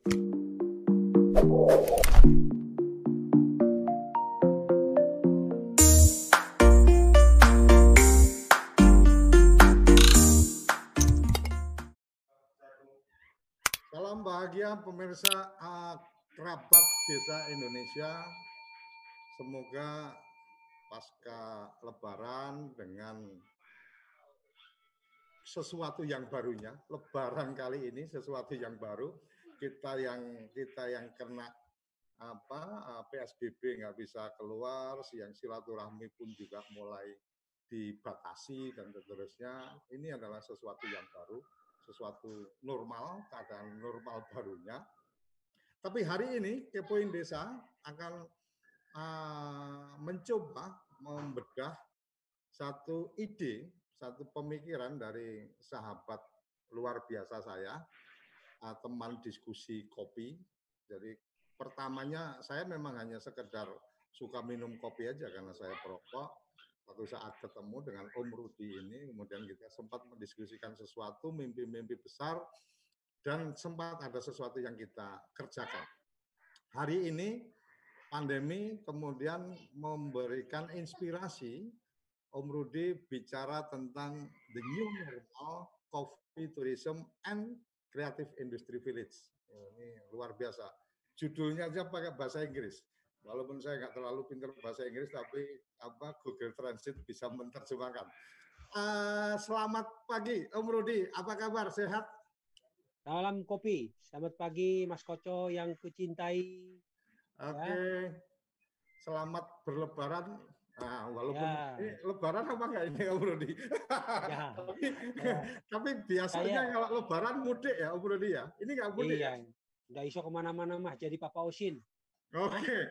Salam bahagia pemirsa uh, kerabat desa Indonesia. Semoga pasca lebaran dengan sesuatu yang barunya, lebaran kali ini sesuatu yang baru, kita yang kita yang kena apa uh, PSBB nggak bisa keluar, yang silaturahmi pun juga mulai dibatasi dan seterusnya. Ini adalah sesuatu yang baru, sesuatu normal, keadaan normal barunya. Tapi hari ini Kepoin Desa akan uh, mencoba membedah satu ide, satu pemikiran dari sahabat luar biasa saya, uh, teman diskusi kopi. Jadi pertamanya saya memang hanya sekedar suka minum kopi aja karena saya perokok. Waktu saat ketemu dengan Om Rudi ini, kemudian kita sempat mendiskusikan sesuatu, mimpi-mimpi besar, dan sempat ada sesuatu yang kita kerjakan. Hari ini pandemi kemudian memberikan inspirasi Om Rudi bicara tentang the new normal coffee tourism and creative industry village. Ini luar biasa. Judulnya aja pakai bahasa Inggris. Walaupun saya nggak terlalu pintar bahasa Inggris, tapi apa Google Translate bisa menerjemahkan. Uh, selamat pagi, Om Rudi. Apa kabar? Sehat? Salam kopi. Selamat pagi, Mas Koco yang kucintai. Oke. Okay. Ya. Selamat berlebaran. Nah, walaupun ya. ini lebaran apa enggak ini Om Rudi? Ya. tapi, ya. tapi biasanya Saya, kalau lebaran mudik ya Om Rudi ya. Ini enggak mudik iya. ya? Enggak iso ke mana-mana mah jadi Papa Osin. Oke, okay.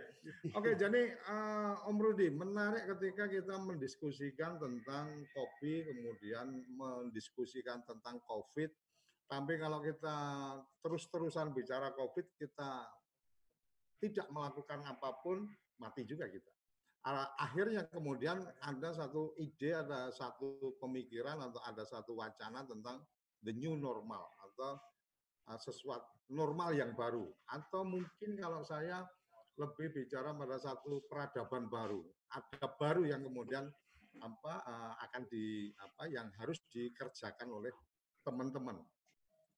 oke. Okay, jadi uh, Om Rudi menarik ketika kita mendiskusikan tentang kopi, kemudian mendiskusikan tentang COVID. Tapi kalau kita terus-terusan bicara COVID, kita tidak melakukan apa pun, mati juga kita. Akhirnya kemudian ada satu ide, ada satu pemikiran atau ada satu wacana tentang the new normal atau sesuatu normal yang baru. Atau mungkin kalau saya lebih bicara pada satu peradaban baru. Ada baru yang kemudian apa akan di apa yang harus dikerjakan oleh teman-teman.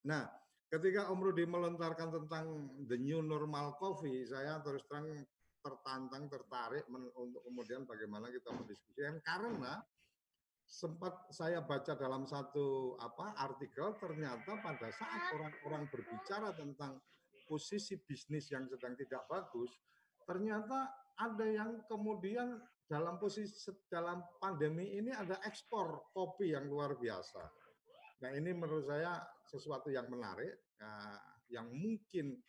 Nah, ketika Om Rudi melontarkan tentang the new normal coffee, saya terus terang tertantang, tertarik untuk kemudian bagaimana kita mendiskusikan karena sempat saya baca dalam satu apa artikel ternyata pada saat orang-orang berbicara tentang posisi bisnis yang sedang tidak bagus, ternyata ada yang kemudian dalam posisi dalam pandemi ini ada ekspor kopi yang luar biasa. Nah ini menurut saya sesuatu yang menarik, ya, yang mungkin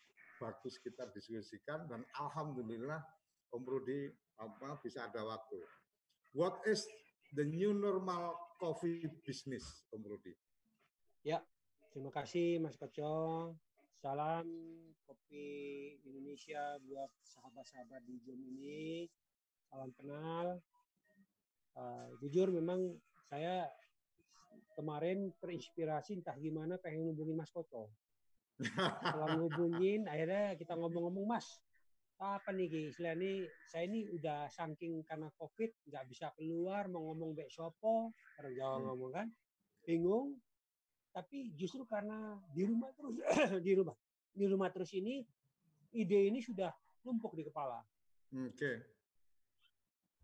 bagus kita diskusikan dan alhamdulillah Om Rudi apa bisa ada waktu. What is the new normal coffee business, Om Rudi? Ya, terima kasih Mas Kocong. Salam kopi Indonesia buat sahabat-sahabat di Zoom ini. Salam kenal. Uh, jujur memang saya kemarin terinspirasi entah gimana pengen hubungin Mas Koto. Setelah ngubungin, akhirnya kita ngomong-ngomong Mas, apa nih istilah ini saya ini udah saking karena covid nggak bisa keluar mau ngomong bek sopo orang Jawa hmm. ngomong kan bingung tapi justru karena di rumah terus di rumah di rumah terus ini ide ini sudah numpuk di kepala. Oke. Okay.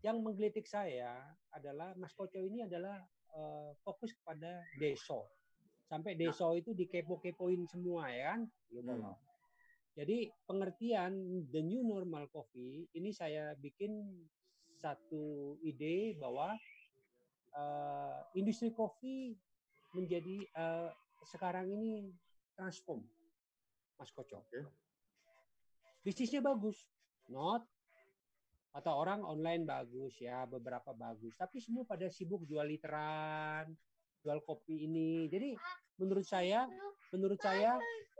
Yang menggelitik saya adalah Mas Koco ini adalah uh, fokus kepada deso. Sampai ya. deso itu dikepo-kepoin semua ya kan? Gitu hmm. Jadi pengertian the new normal coffee ini saya bikin satu ide bahwa uh, industri kopi menjadi uh, sekarang ini transform, Mas Kocok. Okay. Bisnisnya bagus, not atau orang online bagus ya, beberapa bagus, tapi semua pada sibuk jual literan, jual kopi ini. Jadi menurut saya, menurut saya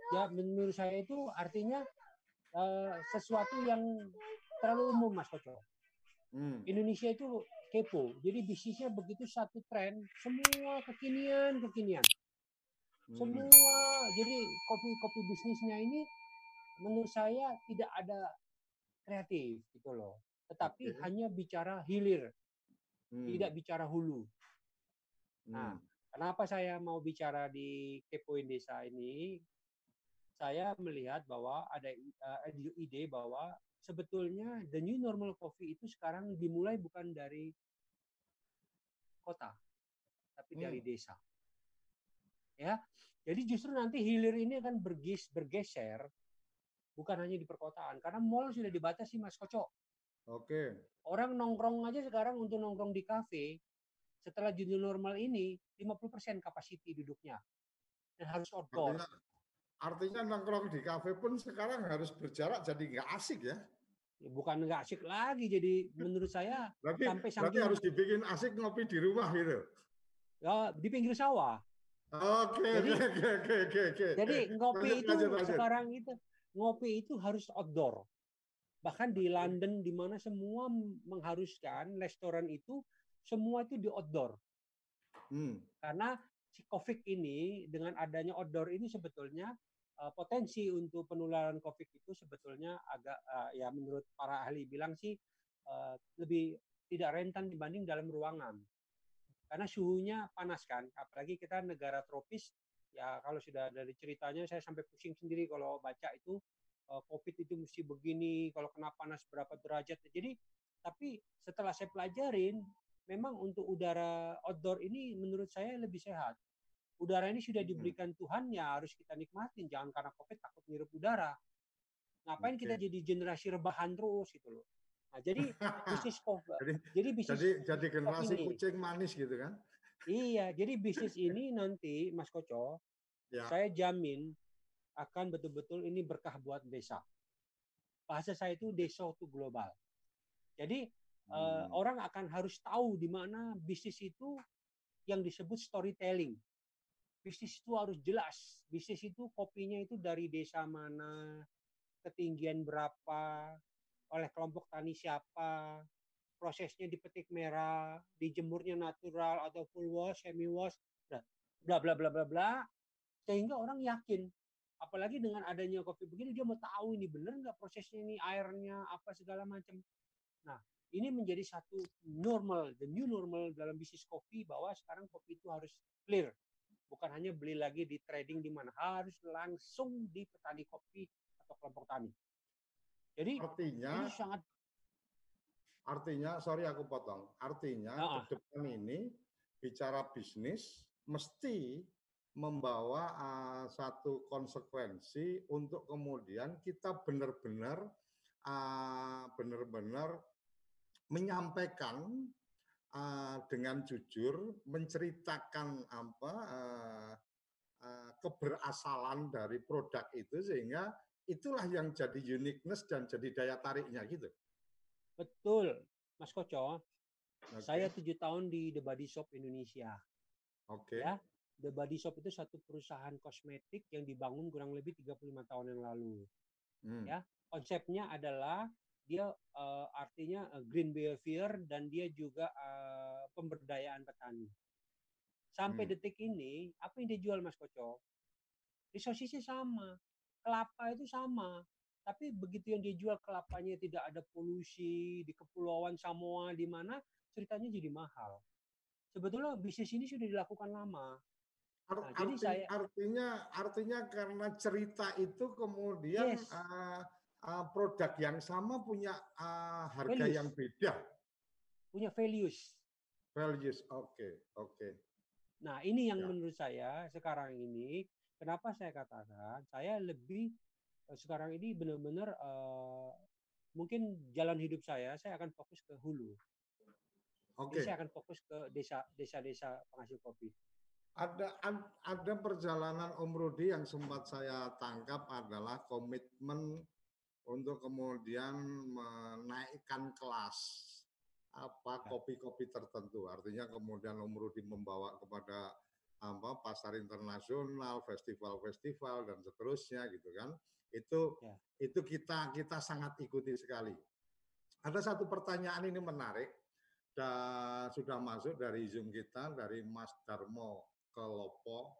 ya menurut saya itu artinya uh, sesuatu yang terlalu umum Mas Kocok. Hmm. Indonesia itu kepo. Jadi bisnisnya begitu satu tren, semua kekinian kekinian. Hmm. Semua jadi kopi-kopi bisnisnya ini menurut saya tidak ada kreatif gitu loh. Tetapi Oke. hanya bicara hilir, Hmm. tidak bicara hulu. Nah, Hmm. Kenapa saya mau bicara di Kepoin Desa ini? Saya melihat bahwa ada eh, ide- ide bahwa sebetulnya the new normal coffee itu sekarang dimulai bukan dari kota, tapi Hmm. dari desa. Ya, jadi justru nanti hilir ini akan bergis, bergeser bukan hanya di perkotaan karena mall sudah dibatasi Mas Koco. Oke. Orang nongkrong aja sekarang untuk nongkrong di kafe setelah new normal ini 50% kapasiti duduknya dan harus outdoor. Artinya, artinya nongkrong di kafe pun sekarang harus berjarak jadi nggak asik ya. Ya, bukan nggak asik lagi jadi menurut saya Berarti, Sampai berarti saking- harus dibikin asik ngopi di rumah gitu. ya di pinggir sawah. Oke, Jadi- oke, oke, oke, oke, oke. Jadi ngopi Lanjut, itu lanjut, lanjut. sekarang itu ngopi itu harus outdoor. Bahkan di London di mana semua mengharuskan restoran itu semua itu di outdoor. Hmm. Karena si COVID ini dengan adanya outdoor ini sebetulnya eh, potensi untuk penularan COVID itu sebetulnya agak eh, ya menurut para ahli bilang sih eh, lebih tidak rentan dibanding dalam ruangan. Karena suhunya panas kan, apalagi kita negara tropis ya kalau sudah dari ceritanya saya sampai pusing sendiri kalau baca itu COVID itu mesti begini, kalau kena panas berapa derajat. Jadi tapi setelah saya pelajarin memang untuk udara outdoor ini menurut saya lebih sehat. Udara ini sudah diberikan Tuhan ya harus kita nikmatin. Jangan karena COVID takut ngirup udara. Ngapain kita Oke. jadi generasi rebahan terus gitu loh. Nah, jadi bisnis kopi, Jadi, jadi bisnis jadi jadi generasi ini. kucing manis gitu kan? iya, jadi bisnis ini nanti Mas Koco, Ya. saya jamin akan betul-betul ini berkah buat desa. Bahasa saya itu desa itu global. Jadi Hmm. orang akan harus tahu di mana bisnis itu yang disebut storytelling. Bisnis itu harus jelas. Bisnis itu kopinya itu dari desa mana, ketinggian berapa, oleh kelompok tani siapa, prosesnya dipetik merah, dijemurnya natural atau full wash, semi wash, bla bla bla bla bla bla, sehingga orang yakin. Apalagi dengan adanya kopi begini dia mau tahu ini bener nggak prosesnya ini airnya apa segala macam. Nah ini menjadi satu normal, the new normal dalam bisnis kopi bahwa sekarang kopi itu harus clear, bukan hanya beli lagi di trading di mana harus langsung di petani kopi atau kelompok tani. Jadi Artinya, ini sangat artinya, sorry aku potong. Artinya Ah, ah. ke depan ini bicara bisnis mesti membawa uh, satu konsekuensi untuk kemudian kita benar-benar uh, benar-benar menyampaikan uh, dengan jujur, menceritakan apa uh, uh, keberasalan dari produk itu sehingga itulah yang jadi uniqueness dan jadi daya tariknya gitu. betul, Mas Koco. Oke, Saya tujuh tahun di The Body Shop Indonesia. Oke. ya. The Body Shop itu satu perusahaan kosmetik yang dibangun kurang lebih 35 tahun yang lalu. Hmm. ya. Konsepnya adalah dia eh, artinya eh, green behavior dan dia juga eh, pemberdayaan petani. Sampai Hmm. detik ini, apa yang dia jual Mas Koco? Risosisnya sama, kelapa itu sama. Tapi begitu yang dia jual kelapanya tidak ada polusi di kepulauan Samoa di mana ceritanya jadi mahal. Sebetulnya bisnis ini sudah dilakukan lama. Ar- Nah, jadi arti- saya- artinya artinya karena cerita itu kemudian Yes. uh, uh, produk yang sama punya uh, harga Values. yang beda. punya values. Values. Oke, oke. Nah, ini yang Ya. menurut saya sekarang ini kenapa saya katakan saya lebih eh, sekarang ini benar-benar eh, mungkin jalan hidup saya saya akan fokus ke hulu. Oke. Jadi saya akan fokus ke desa desa-desa penghasil kopi. Ada ad- ada perjalanan Om Rudi yang sempat saya tangkap adalah komitmen untuk kemudian menaikkan kelas apa Ya. kopi-kopi tertentu. Artinya kemudian Om Rudi membawa kepada apa pasar internasional, festival-festival dan seterusnya gitu kan. Itu Ya. itu kita kita sangat ikuti sekali. Ada satu pertanyaan ini menarik dan sudah masuk dari Zoom kita dari Mas Darmo Kelopo.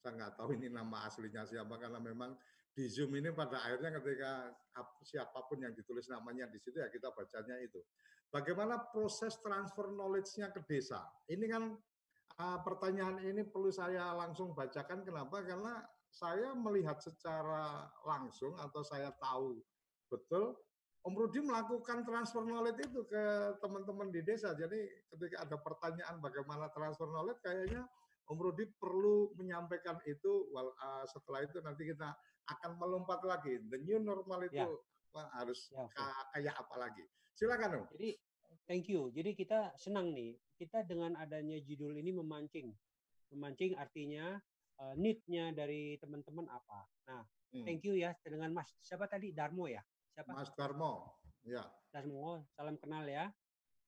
Saya nggak tahu ini nama aslinya siapa karena memang di Zoom ini pada akhirnya ketika siapa pun yang ditulis namanya di situ ya kita bacanya itu. Bagaimana proses transfer knowledge-nya ke desa? Ini kan uh, pertanyaan ini perlu saya langsung bacakan. Kenapa? Karena saya melihat secara langsung atau saya tahu betul Om Rudi melakukan transfer knowledge itu ke teman-teman di desa. Jadi ketika ada pertanyaan bagaimana transfer knowledge, kayaknya Om Rudi perlu menyampaikan itu. Uh, setelah itu nanti kita akan melompat lagi. The new normal itu ya. harus ya, kayak apa lagi? Silakan Om. Jadi thank you. Jadi kita senang nih. Kita dengan adanya judul ini memancing. Memancing artinya uh, need-nya dari teman-teman apa. Nah, hmm. thank you ya dengan Mas siapa tadi Darmo ya? Siapa? Mas Darmo. Ya. Darmo, salam kenal ya.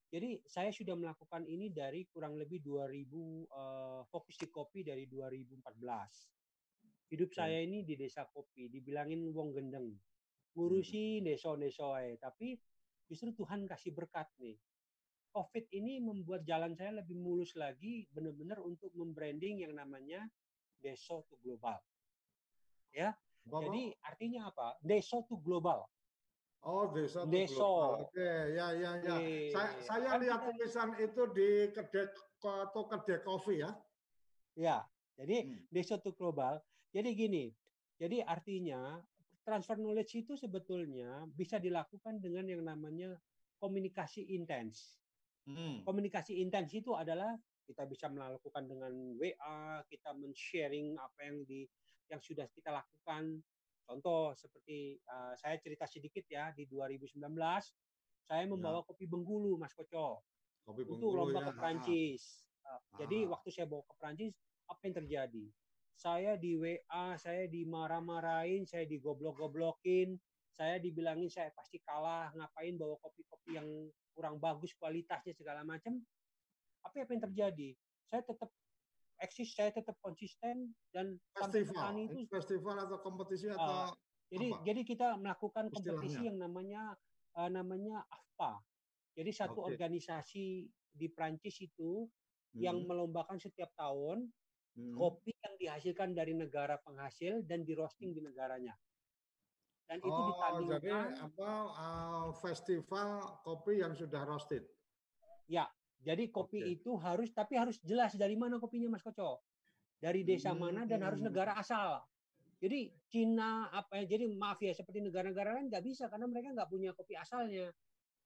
Jadi saya sudah melakukan ini dari kurang lebih 2000 uh, eh, fokus di kopi dari 2014. Hidup hmm. saya ini di desa kopi, dibilangin wong gendeng. Ngurusi hmm. desa-desa tapi justru Tuhan kasih berkat nih. Covid ini membuat jalan saya lebih mulus lagi benar-benar untuk membranding yang namanya Deso to Global. Ya. Bapak? Jadi artinya apa? Deso to Global. Oh, desa Deso. Oke, ya ya ya. Saya, saya kan lihat tulisan itu di kedai atau kedai kopi ya. Ya, jadi hmm. Deso to Global. Jadi gini, jadi artinya transfer knowledge itu sebetulnya bisa dilakukan dengan yang namanya komunikasi intens. Hmm. Komunikasi intens itu adalah kita bisa melakukan dengan WA, kita men-sharing apa yang di yang sudah kita lakukan Contoh seperti uh, saya cerita sedikit ya di 2019 saya ya. membawa ya. kopi Bengkulu Mas Koco kopi untuk lomba ya. ke Prancis. Uh, jadi waktu saya bawa ke Prancis apa yang terjadi? Saya di WA, saya dimarah-marahin, saya digoblok-goblokin, saya dibilangin saya pasti kalah, ngapain bawa kopi-kopi yang kurang bagus kualitasnya segala macam. Apa apa yang terjadi? Saya tetap eksis saya tetap konsisten dan festival itu festival atau kompetisi uh, atau jadi apa? jadi kita melakukan kompetisi yang namanya uh, namanya AFPA. Jadi satu okay. organisasi di Prancis itu hmm. yang melombakan setiap tahun hmm. kopi yang dihasilkan dari negara penghasil dan di roasting di negaranya. Dan itu oh, ditandingkan. Jadi apa uh, festival kopi yang sudah roasted? Ya, jadi kopi okay. itu harus tapi harus jelas dari mana kopinya Mas Koco. Dari desa hmm. mana dan harus negara asal. Jadi Cina apa ya? Jadi maaf ya seperti negara-negara lain nggak bisa karena mereka nggak punya kopi asalnya.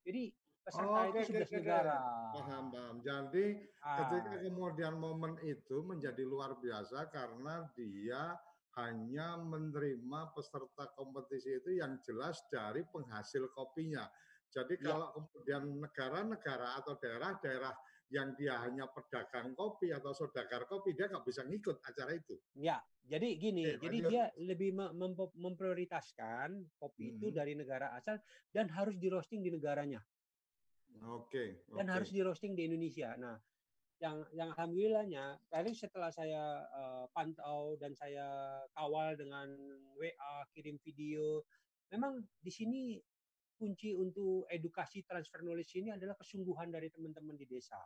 Jadi peserta oh, itu okay, okay, negara. Paham, paham. Jadi ah. ketika kemudian momen itu menjadi luar biasa karena dia hanya menerima peserta kompetisi itu yang jelas dari penghasil kopinya. Jadi ya. kalau kemudian negara-negara atau daerah-daerah yang dia hanya pedagang kopi atau saudagar kopi, dia nggak bisa ngikut acara itu. Ya, jadi gini, Oke, jadi dia lebih mem memprioritaskan kopi hmm. itu dari negara asal dan harus di roasting di negaranya. Oke. Dan okay. harus di roasting di Indonesia. Nah, yang yang alhamdulillahnya tadi setelah saya uh, pantau dan saya kawal dengan WA kirim video, memang di sini kunci untuk edukasi transfer knowledge ini adalah kesungguhan dari teman-teman di desa.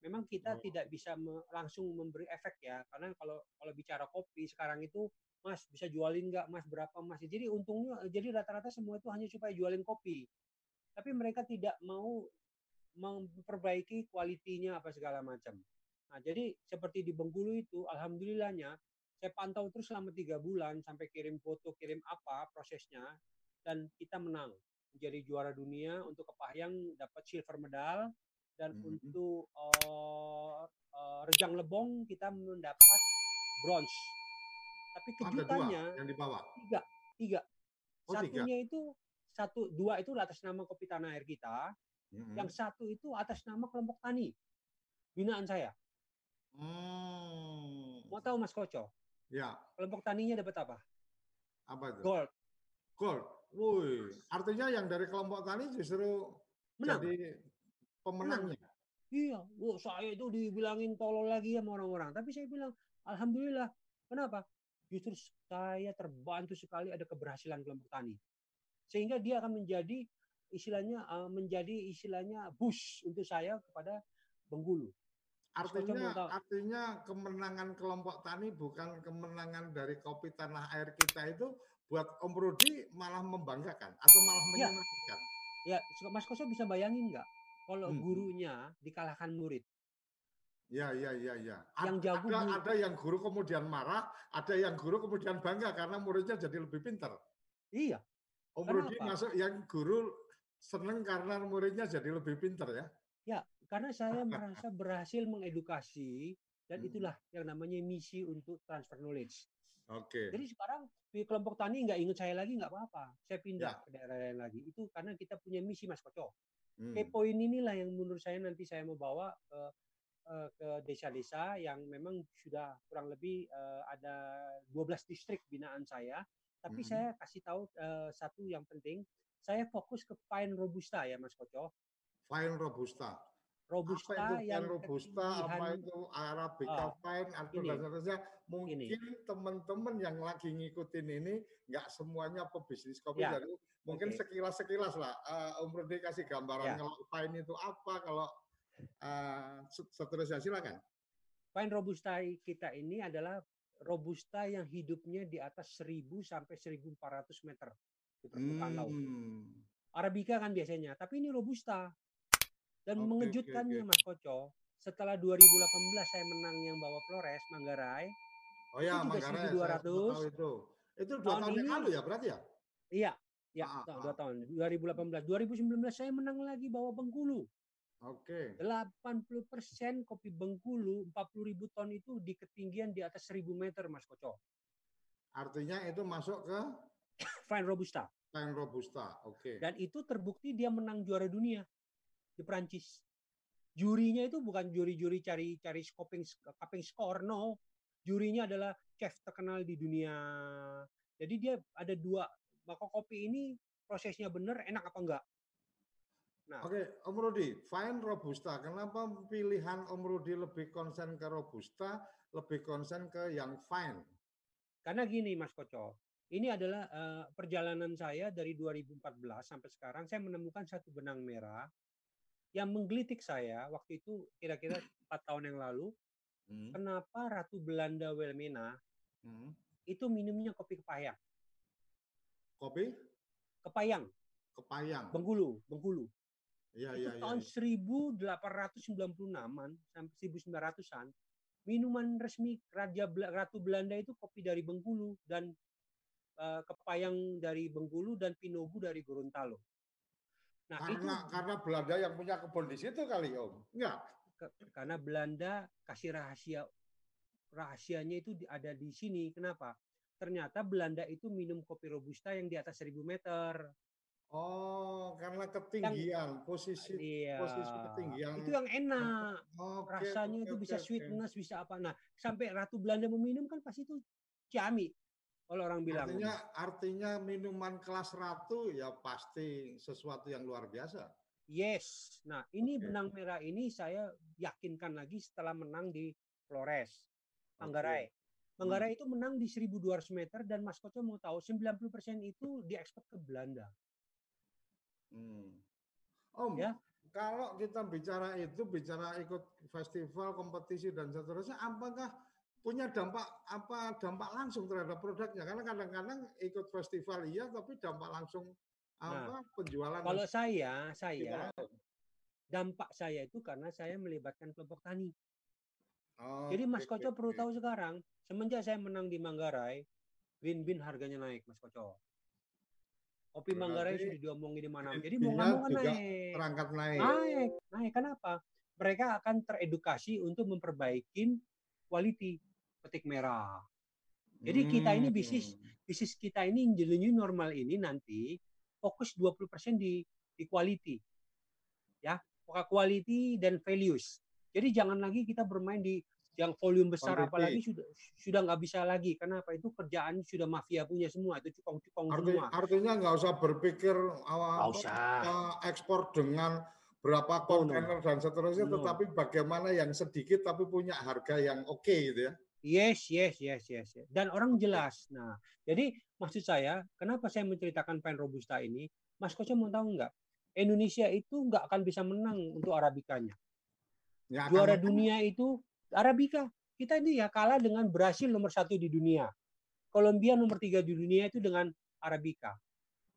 Memang kita oh. tidak bisa me langsung memberi efek ya, karena kalau kalau bicara kopi sekarang itu, Mas bisa jualin nggak, Mas berapa Mas? Jadi untungnya, jadi rata-rata semua itu hanya supaya jualin kopi. Tapi mereka tidak mau memperbaiki kualitinya apa segala macam. Nah, jadi seperti di Bengkulu itu, alhamdulillahnya saya pantau terus selama tiga bulan sampai kirim foto, kirim apa prosesnya, dan kita menang menjadi juara dunia untuk Kepahyang dapat silver medal dan mm -hmm. untuk uh, uh, Rejang Lebong kita mendapat bronze. Tapi kejutannya yang dibawa tiga, tiga. Oh, Satunya tiga. itu satu dua itu atas nama kopi tanah air kita, mm -hmm. yang satu itu atas nama kelompok tani binaan saya. Hmm. Mau tahu Mas Koco? Ya. Kelompok taninya dapat apa? Apa itu? Gold. Gold. Woi, artinya yang dari kelompok tani justru Menang. jadi pemenangnya. Menang. Iya, wow, saya itu dibilangin tolol lagi sama orang-orang. Tapi saya bilang, Alhamdulillah. Kenapa? Justru saya terbantu sekali ada keberhasilan kelompok tani. Sehingga dia akan menjadi istilahnya uh, menjadi istilahnya bus untuk saya kepada Bengkulu. Artinya artinya kemenangan kelompok tani bukan kemenangan dari kopi tanah air kita itu buat Om Rudi malah membanggakan atau malah Ya. menyenangkan. Ya, Mas Koso bisa bayangin nggak kalau Hmm. gurunya dikalahkan murid? Ya, ya, ya, ya. Yang jago ada, guru. ada yang guru kemudian marah, ada yang guru kemudian bangga karena muridnya jadi lebih pintar. Iya, Om Kenapa? Rudi masuk yang guru seneng karena muridnya jadi lebih pintar ya. ya, karena saya merasa berhasil mengedukasi dan Hmm. itulah yang namanya misi untuk transfer knowledge. Oke. Jadi sekarang di kelompok tani nggak ingat saya lagi nggak apa-apa. Saya pindah Ya. ke daerah lain lagi. Itu karena kita punya misi Mas Koco. Hmm. Kepoin inilah yang menurut saya nanti saya mau bawa ke eh, ke desa-desa yang memang sudah kurang lebih eh, ada 12 distrik binaan saya. Tapi Mhm. saya kasih tahu eh, satu yang penting, saya fokus ke pine robusta ya Mas Koco. Fine robusta. Robusta apa itu yang robusta, apa itu arabica Ah, fine, atau seterusnya. Mungkin teman-teman yang lagi ngikutin ini nggak semuanya pebisnis kopi, Ya. jadi mungkin Oke. sekilas-sekilas lah. Eh, Om Rudi kasih gambaran Ya. kalau fine itu apa, kalau set- seterusnya silakan. Pine robusta kita ini adalah robusta yang hidupnya di atas 1000 sampai 1400 meter di permukaan laut. Hmm. Arabica kan biasanya, tapi ini robusta. Dan oke, mengejutkannya oke. Mas Koco, setelah 2018 saya menang yang bawa Flores Manggarai. Oh ya, juga Manggarai, saya 1200. tahu itu. Itu dua Tahun tahun yang lalu ya berarti ya? Iya, ya, Ah, ta- ah. dua tahun. 2018, 2019 saya menang lagi bawa Bengkulu. Oke. 80% kopi Bengkulu 40 ribu ton itu di ketinggian di atas 1000 meter Mas Koco. Artinya itu masuk ke Fine Robusta. fine robusta. Oke. Dan itu terbukti dia menang juara dunia di Perancis. Jurinya itu bukan juri-juri cari cari scoping cupping score, no. Jurinya adalah chef terkenal di dunia. Jadi dia ada dua. Maka kopi ini prosesnya benar, enak apa enggak? Nah, Oke, Om Rudi, fine robusta. Kenapa pilihan Om Rudi lebih konsen ke robusta, lebih konsen ke yang fine? karena gini Mas Koco, ini adalah eh, perjalanan saya dari 2014 sampai sekarang saya menemukan satu benang merah yang menggelitik saya waktu itu kira-kira empat tahun yang lalu. Hmm. Kenapa Ratu Belanda Wilmena Hmm. itu minumnya kopi kepayang? Kopi Kepayang, kepayang. Bengkulu, Bengkulu. Iya, itu iya. tahun 1896-an sampai 1900-an. Minuman resmi Raja Ratu Belanda itu kopi dari Bengkulu dan eh, kepayang dari Bengkulu dan Pinogu dari Gorontalo. Nah, itu Karena karena Belanda yang punya kebun di situ kali, Om. Enggak. ke- karena Belanda kasih rahasia rahasianya itu ada di sini. Kenapa? Ternyata Belanda itu minum kopi robusta yang di atas 1000 meter. Oh, karena ketinggian, posisi Iya. posisi ketinggian. Itu yang enak. Oke, rasanya oke, itu oke, bisa oke. sweetness, bisa apa. Nah, sampai Ratu Belanda meminum kan pasti itu ciami. Kalau orang bilang. Artinya artinya minuman kelas ratu ya pasti sesuatu yang luar biasa. Yes. Nah, ini Oke. benang merah ini saya yakinkan lagi setelah menang di Flores, Manggarai. Manggarai itu menang di 1200 meter dan Mas Koco mau tahu 90% itu diekspor ke Belanda. Hmm. Om, Ya. kalau kita bicara itu, bicara ikut festival, kompetisi dan seterusnya, apakah punya dampak apa dampak langsung terhadap produknya? Karena kadang-kadang ikut festival iya, tapi dampak langsung apa penjualan Kalau saya, saya dampak saya itu karena saya melibatkan kelompok tani. Oh, Jadi Mas Koco perlu tahu sekarang, semenjak saya menang di Manggarai, bin-bin harganya naik, Mas Koco. Kopi Manggarai sudah diomongin di mana. Jadi mau nggak mau kan naik. terangkat naik. Naik, naik. Kenapa? Mereka akan teredukasi untuk memperbaiki quality petik merah. Jadi kita ini bisnis Hmm. bisnis kita ini the new normal ini nanti fokus 20% di di quality. Ya, quality dan values. Jadi jangan lagi kita bermain di yang volume besar Quantity. apalagi sudah sudah nggak bisa lagi kenapa itu kerjaan sudah mafia punya semua itu cukong-cukong Arti, semua. artinya nggak usah berpikir awal Nggak usah. ekspor dengan berapa no. kontainer dan seterusnya, No. tetapi bagaimana yang sedikit tapi punya harga yang oke gitu ya. Yes, yes, yes, yes, yes. Dan orang jelas. Nah, jadi maksud saya, kenapa saya menceritakan Pine Robusta ini? Mas Koco mau tahu nggak? Indonesia itu nggak akan bisa menang untuk Arabikanya. Ya, Juara dunia itu Arabica. Kita ini ya kalah dengan Brasil nomor satu di dunia. Kolombia nomor tiga di dunia itu dengan Arabica.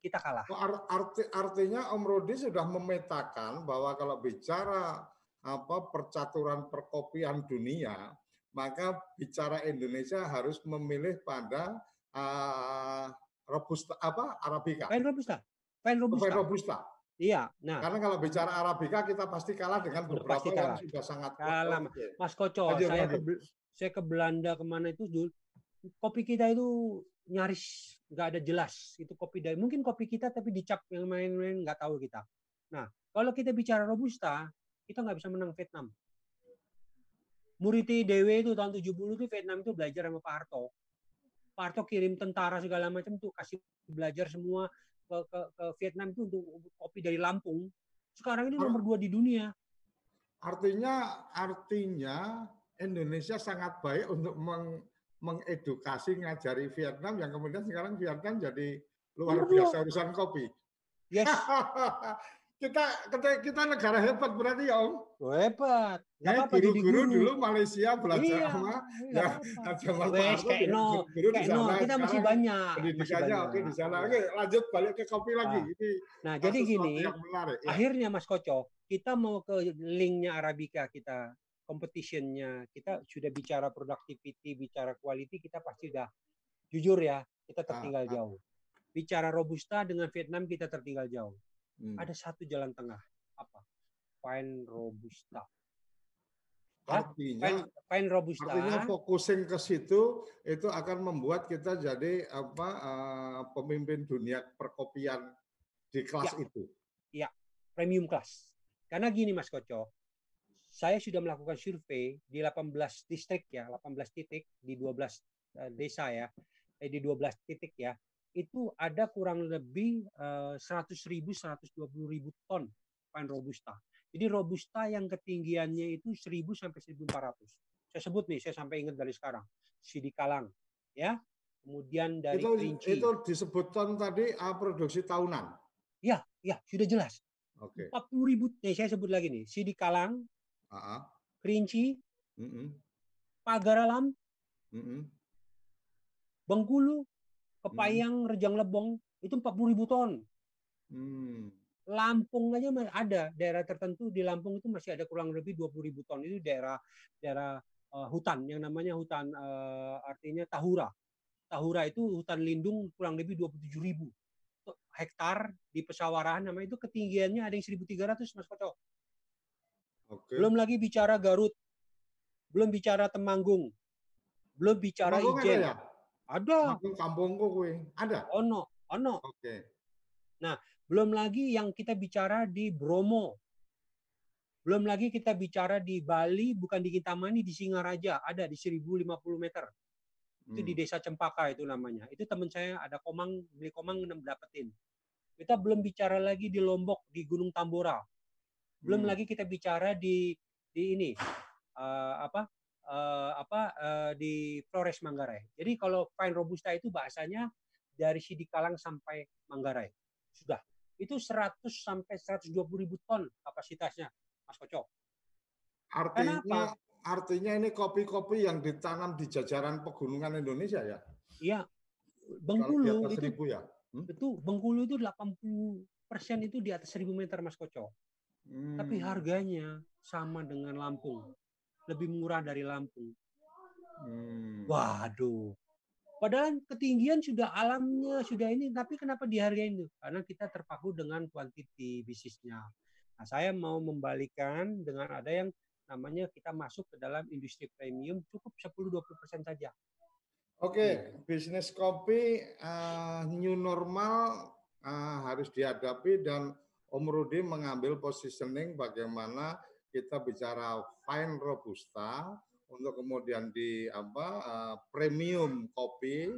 Kita kalah. Arti, artinya Om Rudi sudah memetakan bahwa kalau bicara apa percaturan perkopian dunia, maka bicara Indonesia harus memilih pada uh, robusta apa Arabica. Wine robusta. Wine robusta. Wine robusta. Iya, nah. Karena kalau bicara Arabica kita pasti kalah dengan beberapa pasti kalah. yang sudah sangat kalah. Mas Koco, saya ke saya ke Belanda ke mana itu dulu kopi kita itu nyaris nggak ada jelas itu kopi dari mungkin kopi kita tapi dicap yang main-main nggak tahu kita. Nah kalau kita bicara robusta kita nggak bisa menang Vietnam. Muriti Dewi itu tahun 70 itu Vietnam itu belajar sama Pak Harto. Pak Harto kirim tentara segala macam tuh kasih belajar semua ke, ke, ke Vietnam itu untuk kopi dari Lampung. Sekarang ini nomor dua di dunia. Artinya artinya Indonesia sangat baik untuk meng, mengedukasi ngajari Vietnam yang kemudian sekarang Vietnam jadi luar biasa urusan kopi. Yes. kita, kita kita negara hebat berarti ya Om. Oh, hebat. Ya, guru-guru dulu Malaysia belajar iya, sama iya, ya zaman Wes, kayak no, guru kayak no, kita masih banyak. Pendidikannya oke di sana. Oke, lanjut balik ke kopi lagi. Nah, Ini nah jadi gini, menarik, ya. akhirnya Mas Koco, kita mau ke linknya Arabica kita competitionnya kita sudah bicara productivity bicara quality kita pasti udah jujur ya kita ah, tertinggal ah, jauh bicara robusta dengan Vietnam kita tertinggal jauh Hmm. Ada satu jalan tengah. Apa? Fine Robusta. Artinya, fine, fine Robusta. Artinya focusing ke situ itu akan membuat kita jadi apa uh, pemimpin dunia perkopian di kelas ya. itu. Iya, premium kelas. Karena gini Mas Koco, saya sudah melakukan survei di 18 distrik ya, 18 titik di 12 uh, eh, desa ya, eh, di 12 titik ya itu ada kurang lebih uh, 100 ribu, 120 ribu ton pine robusta. Jadi robusta yang ketinggiannya itu 1000 sampai 1400. Saya sebut nih, saya sampai ingat dari sekarang. Sidi Kalang, ya. Kemudian dari itu, Kerinci. Itu disebutkan tadi uh, produksi tahunan. Ya, ya, sudah jelas. Oke. Okay. 40 ribu, nih saya sebut lagi nih. Sidi Kalang, uh -huh. Kerinci, mm -hmm. Pagaralam, mm -hmm. Bengkulu, Kepayang, hmm. Rejang Lebong itu 40 ribu ton. Hmm. Lampung aja masih ada daerah tertentu di Lampung itu masih ada kurang lebih 20 ribu ton itu daerah daerah uh, hutan yang namanya hutan uh, artinya tahura. Tahura itu hutan lindung kurang lebih 27 ribu hektar di pesawarahan namanya itu ketinggiannya ada yang 1300 Mas Koco. Okay. Belum lagi bicara Garut. Belum bicara Temanggung. Belum bicara Temanggung Ijen. Ya? Ada. Kampung kampungku. Ada. Ono, ono. Oke. Okay. Nah, belum lagi yang kita bicara di Bromo. Belum lagi kita bicara di Bali, bukan di Kintamani, di Singaraja, ada di 1050 meter. Itu hmm. di Desa Cempaka itu namanya. Itu teman saya ada komang, beli komang dapetin. Kita belum bicara lagi di Lombok, di Gunung Tambora. Belum hmm. lagi kita bicara di di ini uh, apa uh, apa uh, di Flores Manggarai. Jadi kalau fine robusta itu bahasanya dari Sidikalang sampai Manggarai. Sudah. Itu 100 sampai 120 ribu ton kapasitasnya, Mas Koco. Artinya Kenapa? artinya ini kopi-kopi yang ditanam di jajaran pegunungan Indonesia ya? Iya. Bengkulu itu ya. Hmm? Itu Bengkulu itu 80 persen itu di atas 1000 meter Mas Koco. Hmm. Tapi harganya sama dengan Lampung lebih murah dari Lampung. Hmm. Waduh. Padahal ketinggian sudah alamnya sudah ini, tapi kenapa dihargai itu? Karena kita terpaku dengan kuantiti bisnisnya. Nah, saya mau membalikan dengan ada yang namanya kita masuk ke dalam industri premium cukup 10-20% saja. Oke, okay. bisnis kopi uh, new normal uh, harus dihadapi dan Om Rudi mengambil positioning bagaimana kita bicara fine robusta untuk kemudian di apa uh, premium kopi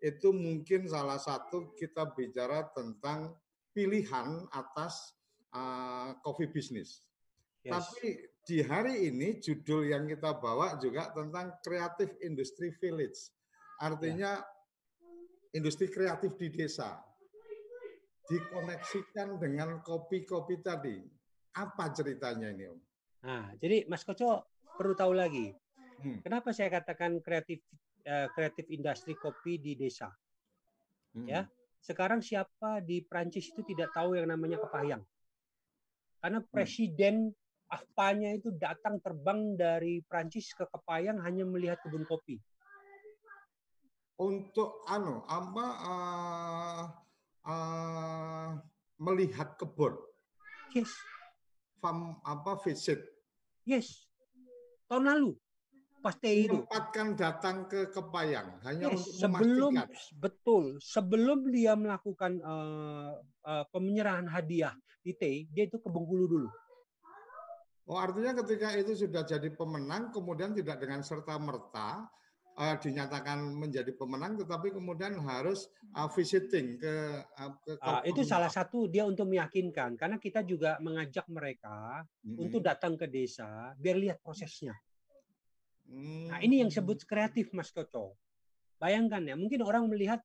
itu mungkin salah satu kita bicara tentang pilihan atas uh, coffee business. Yes. Tapi di hari ini judul yang kita bawa juga tentang Creative Industry Village. Artinya yeah. industri kreatif di desa. Dikoneksikan dengan kopi-kopi tadi. Apa ceritanya ini, Om? Nah, jadi Mas Koco perlu tahu lagi. Hmm. Kenapa saya katakan kreatif uh, kreatif industri kopi di desa? Hmm. Ya, sekarang siapa di Prancis itu tidak tahu yang namanya kepayang? Karena hmm. presiden hmm. AFPA-nya itu datang terbang dari Prancis ke Kepayang hanya melihat kebun kopi. Untuk anu apa uh, uh, melihat kebun. Yes. Farm apa visit. Yes. Tahun lalu pasti itu. Tempatkan datang ke Kepayang hanya yes, untuk sebelum memastikan. betul sebelum dia melakukan uh, uh, pemenyerahan hadiah di T, dia itu ke Bengkulu dulu. Oh artinya ketika itu sudah jadi pemenang kemudian tidak dengan serta merta uh, dinyatakan menjadi pemenang, tetapi kemudian harus uh, visiting ke, uh, ke uh, itu salah satu dia untuk meyakinkan karena kita juga mengajak mereka mm -hmm. untuk datang ke desa biar lihat prosesnya. Mm. Nah ini yang sebut kreatif Mas Koco. Bayangkan ya, mungkin orang melihat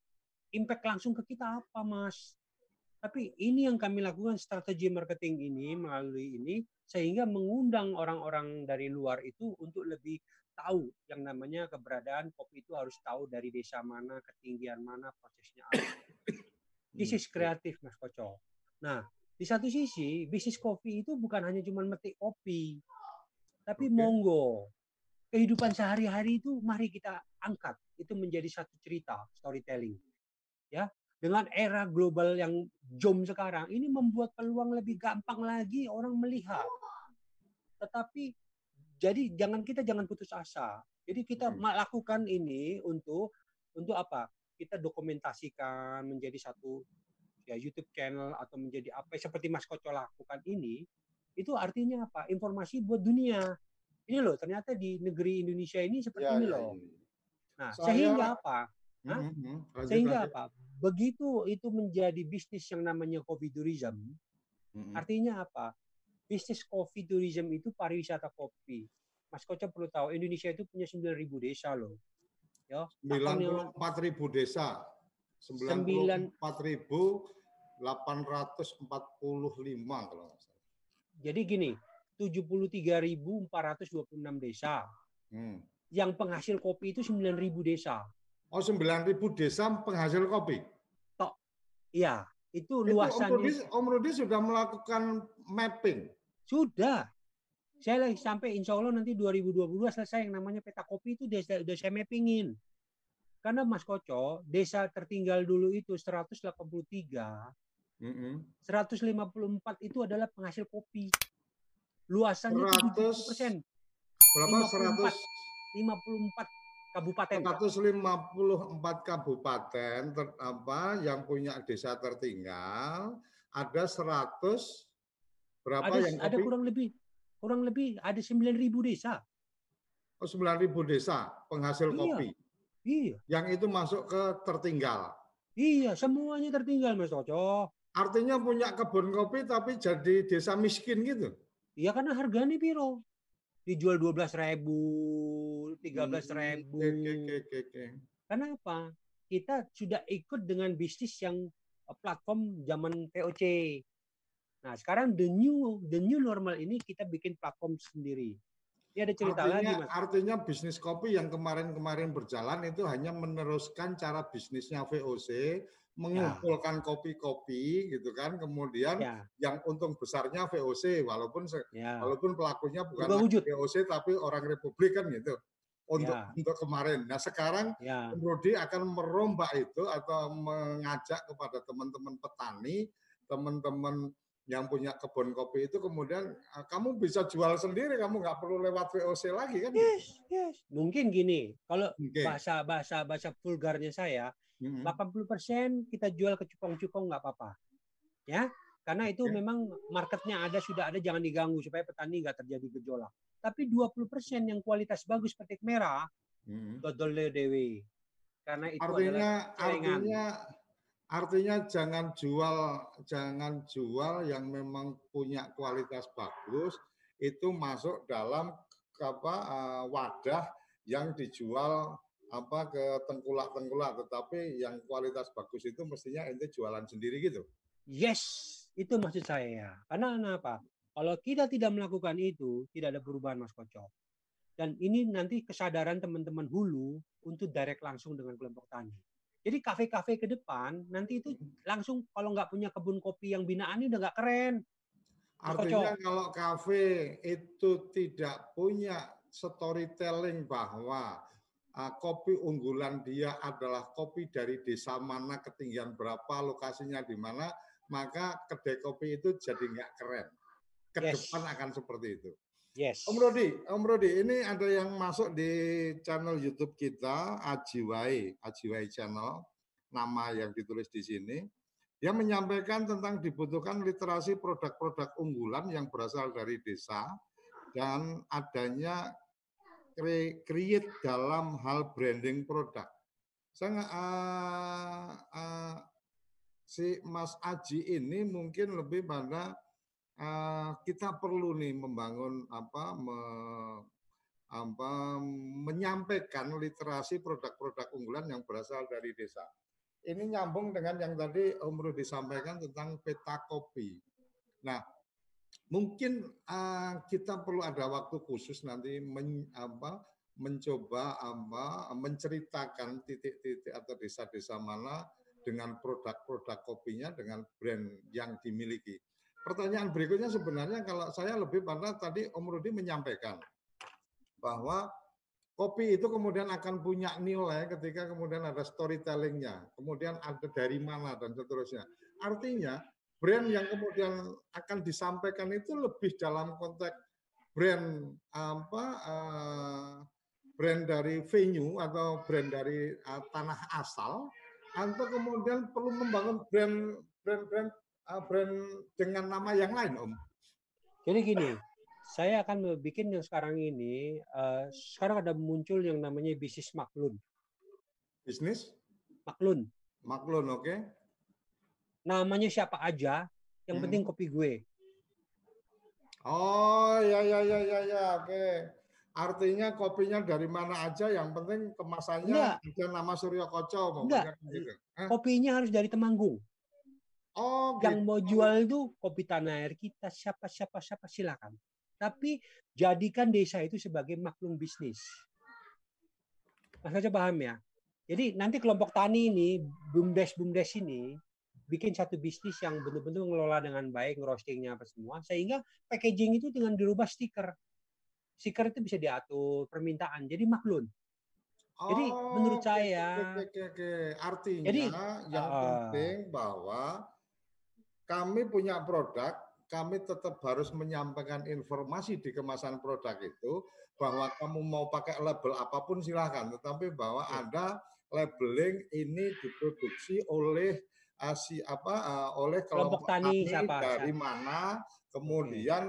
impact langsung ke kita apa Mas? Tapi ini yang kami lakukan strategi marketing ini melalui ini sehingga mengundang orang-orang dari luar itu untuk lebih tahu yang namanya keberadaan kopi itu harus tahu dari desa mana, ketinggian mana, prosesnya apa. This is kreatif, Mas Koco. Nah, di satu sisi, bisnis kopi itu bukan hanya cuma metik kopi, tapi okay. monggo. Kehidupan sehari-hari itu mari kita angkat. Itu menjadi satu cerita, storytelling. Ya, dengan era global yang jom sekarang, ini membuat peluang lebih gampang lagi orang melihat. Tetapi jadi jangan kita jangan putus asa. Jadi kita hmm. melakukan ini untuk untuk apa? Kita dokumentasikan menjadi satu ya YouTube channel atau menjadi apa seperti Mas Koco lakukan ini itu artinya apa? Informasi buat dunia. Ini loh ternyata di negeri Indonesia ini seperti ya, ini ya, loh. Ya. Nah, Saya, sehingga apa? Nah, mm -hmm. sehingga apa? Begitu itu menjadi bisnis yang namanya COVID tourism, mm -hmm. artinya apa? bisnis kopi tourism itu pariwisata kopi. Mas Koca perlu tahu Indonesia itu punya 9.000 desa loh. Ya, 94.000 desa. 94.845 kalau nggak salah. Jadi gini, 73.426 desa. Hmm. Yang penghasil kopi itu 9.000 desa. Oh, 9.000 desa penghasil kopi? Tok. Iya, itu luasannya. Om Rudi, Om Rudi sudah melakukan mapping. Sudah. Saya lagi sampai insya Allah nanti 2022 selesai yang namanya peta kopi itu desa udah saya mappingin. Karena Mas Koco, desa tertinggal dulu itu 183, mm -hmm. 154 itu adalah penghasil kopi. Luasannya 100, persen. Berapa? 100? 54 kabupaten. 154 kabupaten ter, apa yang punya desa tertinggal ada 100 Berapa ada, yang? Ada kurang lebih kurang lebih ada 9.000 desa. Oh, 9.000 desa penghasil iya. kopi. Iya. Yang itu masuk ke tertinggal. Iya, semuanya tertinggal Mas Oco. Artinya punya kebun kopi tapi jadi desa miskin gitu. Iya karena harganya piro. Dijual 12 ribu, 13 ribu. Hmm, okay, okay, okay, okay. Karena apa? Kita sudah ikut dengan bisnis yang eh, platform zaman VOC. Nah, sekarang the new the new normal ini kita bikin platform sendiri. Ini ada cerita artinya, lagi, Mas. Artinya bisnis kopi yang kemarin-kemarin berjalan itu hanya meneruskan cara bisnisnya VOC, mengumpulkan kopi-kopi gitu kan, kemudian ya. yang untung besarnya VOC walaupun ya. walaupun pelakunya bukan wujud. VOC tapi orang Republik kan gitu. Untuk ya. untuk kemarin. Nah, sekarang ya. Rudi akan merombak itu atau mengajak kepada teman-teman petani, teman-teman yang punya kebun kopi itu kemudian ah, kamu bisa jual sendiri, kamu nggak perlu lewat VOC lagi kan? Yes, yes. Mungkin gini, kalau okay. bahasa bahasa bahasa vulgarnya saya, mm -hmm. 80% kita jual ke cupong-cupong nggak apa-apa, ya, karena itu okay. memang marketnya ada sudah ada, jangan diganggu supaya petani nggak terjadi gejolak. Tapi 20% yang kualitas bagus petik merah, mm -hmm. dewi, karena itu artinya artinya Artinya jangan jual jangan jual yang memang punya kualitas bagus itu masuk dalam apa uh, wadah yang dijual apa ke tengkulak-tengkulak tetapi yang kualitas bagus itu mestinya ente jualan sendiri gitu. Yes, itu maksud saya. Karena apa? Kalau kita tidak melakukan itu, tidak ada perubahan Mas Koco. Dan ini nanti kesadaran teman-teman hulu untuk direct langsung dengan kelompok tani. Jadi kafe-kafe ke depan nanti itu langsung kalau nggak punya kebun kopi yang binaan ini udah nggak keren. Artinya kalau kafe itu tidak punya storytelling bahwa uh, kopi unggulan dia adalah kopi dari desa mana, ketinggian berapa, lokasinya di mana, maka kedai kopi itu jadi nggak keren. Ke yes. depan akan seperti itu. Yes. Om Rodi, Om Rodi, ini ada yang masuk di channel YouTube kita, Ajiwai, Ajiwai Channel, nama yang ditulis di sini. Dia menyampaikan tentang dibutuhkan literasi produk-produk unggulan yang berasal dari desa dan adanya create dalam hal branding produk. Saya uh, uh, si Mas Aji ini mungkin lebih pada uh, kita perlu nih membangun apa me, apa menyampaikan literasi produk-produk unggulan yang berasal dari desa. Ini nyambung dengan yang tadi Om Rudi sampaikan tentang peta kopi. Nah, mungkin uh, kita perlu ada waktu khusus nanti men, apa, mencoba apa, menceritakan titik-titik atau desa-desa mana dengan produk-produk kopinya dengan brand yang dimiliki. Pertanyaan berikutnya sebenarnya kalau saya lebih pada tadi Om Rudi menyampaikan bahwa kopi itu kemudian akan punya nilai ketika kemudian ada storytellingnya, kemudian ada dari mana dan seterusnya. Artinya brand yang kemudian akan disampaikan itu lebih dalam konteks brand apa uh, brand dari venue atau brand dari uh, tanah asal atau kemudian perlu membangun brand brand brand uh, brand dengan nama yang lain, Om? Jadi gini, saya akan bikin yang sekarang ini. Uh, sekarang ada muncul yang namanya bisnis maklun. Bisnis? Maklun. Maklun, oke. Okay. Namanya siapa aja, yang hmm. penting kopi gue. Oh, ya ya ya ya ya, oke. Okay. Artinya kopinya dari mana aja, yang penting kemasannya ada nama Surya Koco. Enggak, gitu. kopinya harus dari Temanggung. Oh, yang gitu. mau jual itu kopi tanah air kita siapa siapa siapa silakan. Tapi jadikan desa itu sebagai maklum bisnis. Mas aja paham ya. Jadi nanti kelompok tani ini, bumdes bumdes ini bikin satu bisnis yang benar-benar ngelola dengan baik, ngerostingnya apa semua, sehingga packaging itu dengan dirubah stiker. Stiker itu bisa diatur permintaan, jadi maklun. Oh, jadi menurut saya, oke, oke, oke. artinya jadi, yang uh, penting bahwa kami punya produk, kami tetap harus menyampaikan informasi di kemasan produk itu bahwa kamu mau pakai label apa pun silahkan, tetapi bahwa ya. ada labeling ini diproduksi oleh uh, si apa uh, oleh kelompok, kelompok tani, tani siapa, dari siapa. mana, kemudian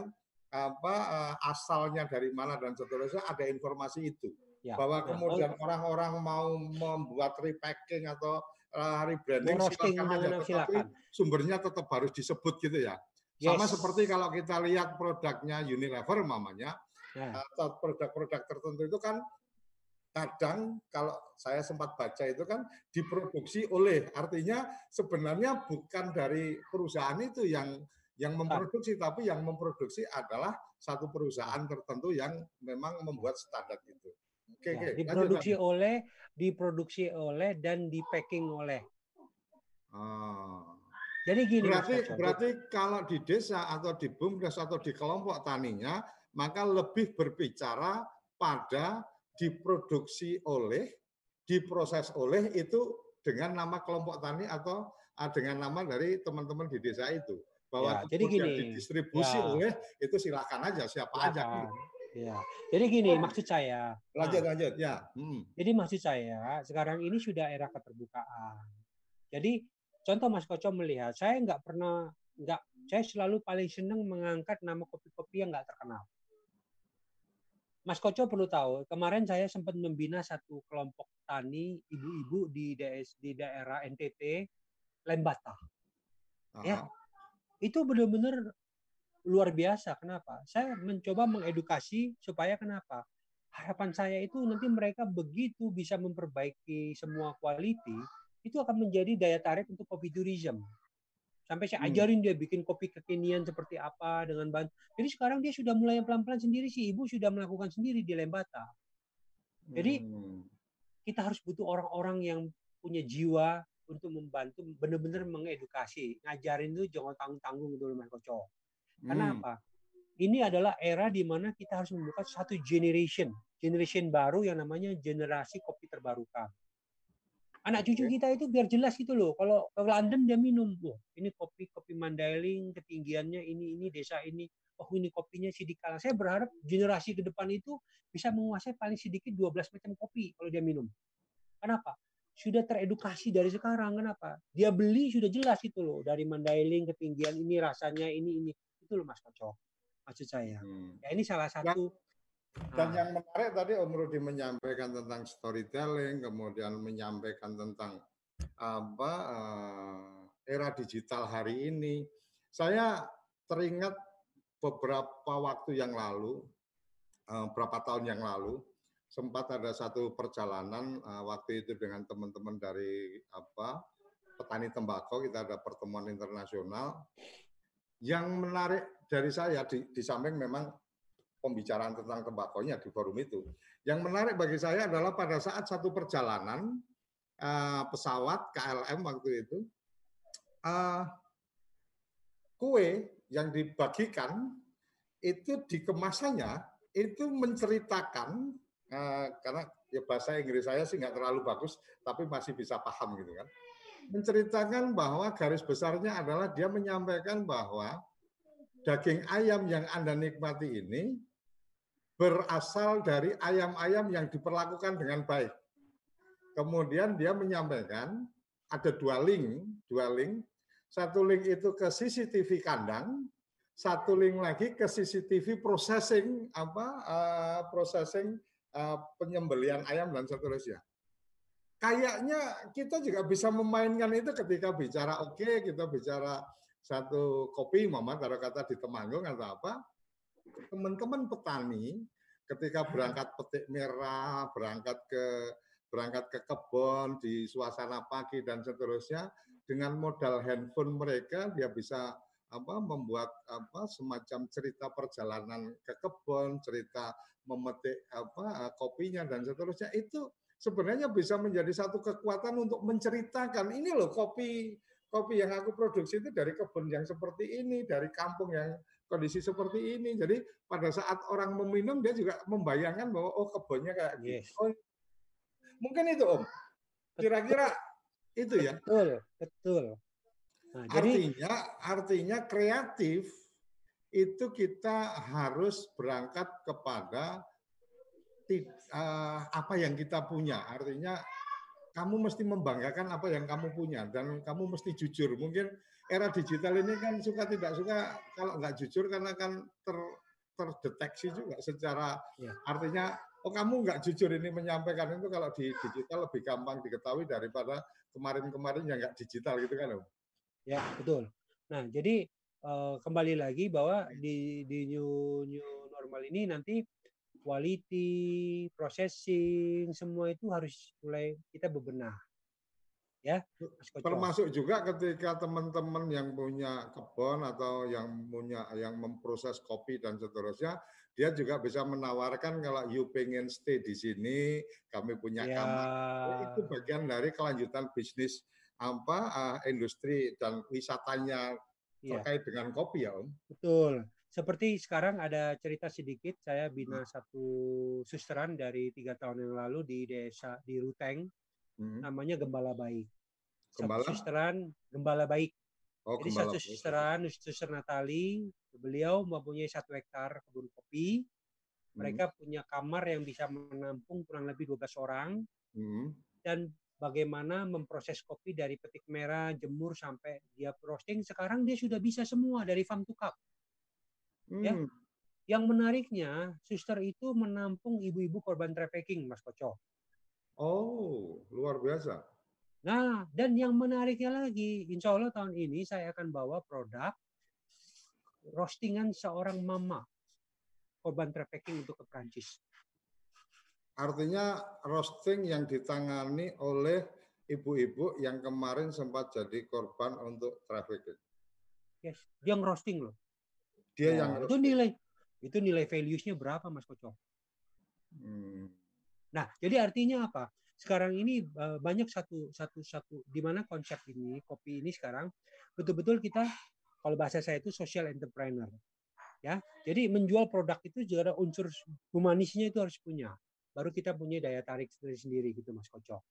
apa uh, asalnya dari mana dan seterusnya ada informasi itu. Ya. Bahwa ya. kemudian orang-orang mau membuat repacking atau rebranding silakan aja, tetapi silakan. sumbernya tetap harus disebut gitu ya. Yes. Sama seperti kalau kita lihat produknya Unilever mamanya, ya. atau produk-produk tertentu itu kan kadang kalau saya sempat baca itu kan diproduksi oleh artinya sebenarnya bukan dari perusahaan itu yang yang memproduksi tapi yang memproduksi adalah satu perusahaan tertentu yang memang membuat standar itu. Oke, ya, oke. Diproduksi lanjut, oleh, diproduksi oleh dan di packing oleh. Ah. Jadi gini. Berarti Mas berarti kalau di desa atau di bumdes atau di kelompok taninya maka lebih berbicara pada diproduksi oleh, diproses oleh itu dengan nama kelompok tani atau ah, dengan nama dari teman-teman di desa itu bahwa ya, jadi gini, didistribusi ya. oleh itu silakan aja siapa ya, aja. Ya. Jadi gini oh. maksud saya. Lanjut nah, lanjut ya. Hmm. Jadi maksud saya sekarang ini sudah era keterbukaan. Jadi contoh Mas Koco melihat saya nggak pernah nggak saya selalu paling senang mengangkat nama kopi-kopi yang nggak terkenal. Mas Koco perlu tahu kemarin saya sempat membina satu kelompok tani ibu-ibu di DS, di daerah NTT Lembata. Ya, itu benar-benar luar biasa. Kenapa? Saya mencoba mengedukasi supaya kenapa? Harapan saya itu nanti mereka begitu bisa memperbaiki semua quality, itu akan menjadi daya tarik untuk kopi tourism. Sampai saya hmm. ajarin dia bikin kopi kekinian seperti apa dengan bahan. Jadi sekarang dia sudah mulai pelan-pelan sendiri sih. Ibu sudah melakukan sendiri di Lembata. Jadi hmm. kita harus butuh orang-orang yang punya jiwa untuk membantu benar-benar mengedukasi. Ngajarin itu jangan tanggung-tanggung dulu Mas Koco. Karena hmm. apa? Ini adalah era di mana kita harus membuka satu generation. Generation baru yang namanya generasi kopi terbarukan anak cucu kita itu biar jelas gitu loh. Kalau ke London dia minum, wah ini kopi kopi Mandailing, ketinggiannya ini ini desa ini, oh ini kopinya Sidikala. Saya berharap generasi ke depan itu bisa menguasai paling sedikit 12 macam kopi kalau dia minum. Kenapa? Sudah teredukasi dari sekarang. Kenapa? Dia beli sudah jelas itu loh dari Mandailing ketinggian ini rasanya ini ini itu loh Mas Kocok. Maksud saya. Hmm. Ya ini salah satu dan yang menarik tadi Om Rudi menyampaikan tentang storytelling, kemudian menyampaikan tentang apa uh, era digital hari ini. Saya teringat beberapa waktu yang lalu, uh, beberapa tahun yang lalu, sempat ada satu perjalanan uh, waktu itu dengan teman-teman dari apa petani tembakau kita ada pertemuan internasional. Yang menarik dari saya di, di samping memang pembicaraan tentang tembakonya di forum itu. Yang menarik bagi saya adalah pada saat satu perjalanan uh, pesawat KLM waktu itu, uh, kue yang dibagikan itu dikemasannya itu menceritakan uh, karena ya bahasa Inggris saya sih nggak terlalu bagus tapi masih bisa paham gitu kan menceritakan bahwa garis besarnya adalah dia menyampaikan bahwa daging ayam yang Anda nikmati ini berasal dari ayam-ayam yang diperlakukan dengan baik. Kemudian dia menyampaikan ada dua link, dua link. Satu link itu ke CCTV kandang, satu link lagi ke CCTV processing apa uh, processing uh, penyembelian ayam dan seterusnya. Kayaknya kita juga bisa memainkan itu ketika bicara oke, okay, kita bicara satu kopi, mama taruh kata di Temanggung atau apa, teman-teman petani ketika berangkat petik merah, berangkat ke berangkat ke kebun di suasana pagi dan seterusnya dengan modal handphone mereka dia bisa apa membuat apa semacam cerita perjalanan ke kebun, cerita memetik apa kopinya dan seterusnya itu sebenarnya bisa menjadi satu kekuatan untuk menceritakan ini loh kopi kopi yang aku produksi itu dari kebun yang seperti ini, dari kampung yang kondisi seperti ini. Jadi pada saat orang meminum dia juga membayangkan bahwa oh kebunnya kayak gitu. yes. Oh, mungkin itu Om. Kira-kira itu ya. Betul, betul. Nah, artinya artinya kreatif itu kita harus berangkat kepada uh, apa yang kita punya. Artinya kamu mesti membanggakan apa yang kamu punya dan kamu mesti jujur. Mungkin era digital ini kan suka tidak suka kalau nggak jujur karena kan ter, terdeteksi juga secara ya. artinya oh kamu nggak jujur ini menyampaikan itu kalau di digital lebih gampang diketahui daripada kemarin-kemarin yang nggak digital gitu kan Om. Ya betul. Nah jadi uh, kembali lagi bahwa di di new new normal ini nanti quality, processing, semua itu harus mulai kita bebenah. Ya, termasuk juga ketika teman-teman yang punya kebun atau yang punya yang memproses kopi dan seterusnya, dia juga bisa menawarkan kalau you pengen stay di sini, kami punya ya. kamar. Itu bagian dari kelanjutan bisnis apa uh, industri dan wisatanya ya. terkait dengan kopi ya, Om. Betul. Seperti sekarang ada cerita sedikit, saya bina hmm. satu susteran dari tiga tahun yang lalu di desa di Ruteng, hmm. namanya Gembala Baik. Gembala? Satu susteran Gembala Baik. Oh, Jadi satu susteran, suster Natali, beliau mempunyai satu hektar kebun kopi. Mereka hmm. punya kamar yang bisa menampung kurang lebih 12 orang. Hmm. Dan bagaimana memproses kopi dari petik merah, jemur sampai dia roasting. Sekarang dia sudah bisa semua dari farm to cup. Ya. Hmm. Yang menariknya, suster itu menampung ibu-ibu korban trafficking, Mas Koco. Oh, luar biasa. Nah, dan yang menariknya lagi, insya Allah tahun ini saya akan bawa produk roastingan seorang mama korban trafficking untuk ke Prancis. Artinya roasting yang ditangani oleh ibu-ibu yang kemarin sempat jadi korban untuk trafficking. Yes, dia ngerosting loh. Dia Nah, yang itu nilai itu nilai values-nya berapa Mas Koco? Hmm. Nah, jadi artinya apa? Sekarang ini eh, banyak satu satu satu di mana konsep ini kopi ini sekarang betul-betul kita kalau bahasa saya itu social entrepreneur. Ya. Jadi menjual produk itu juga ada unsur humanisnya itu harus punya. Baru kita punya daya tarik sendiri-sendiri gitu Mas Koco.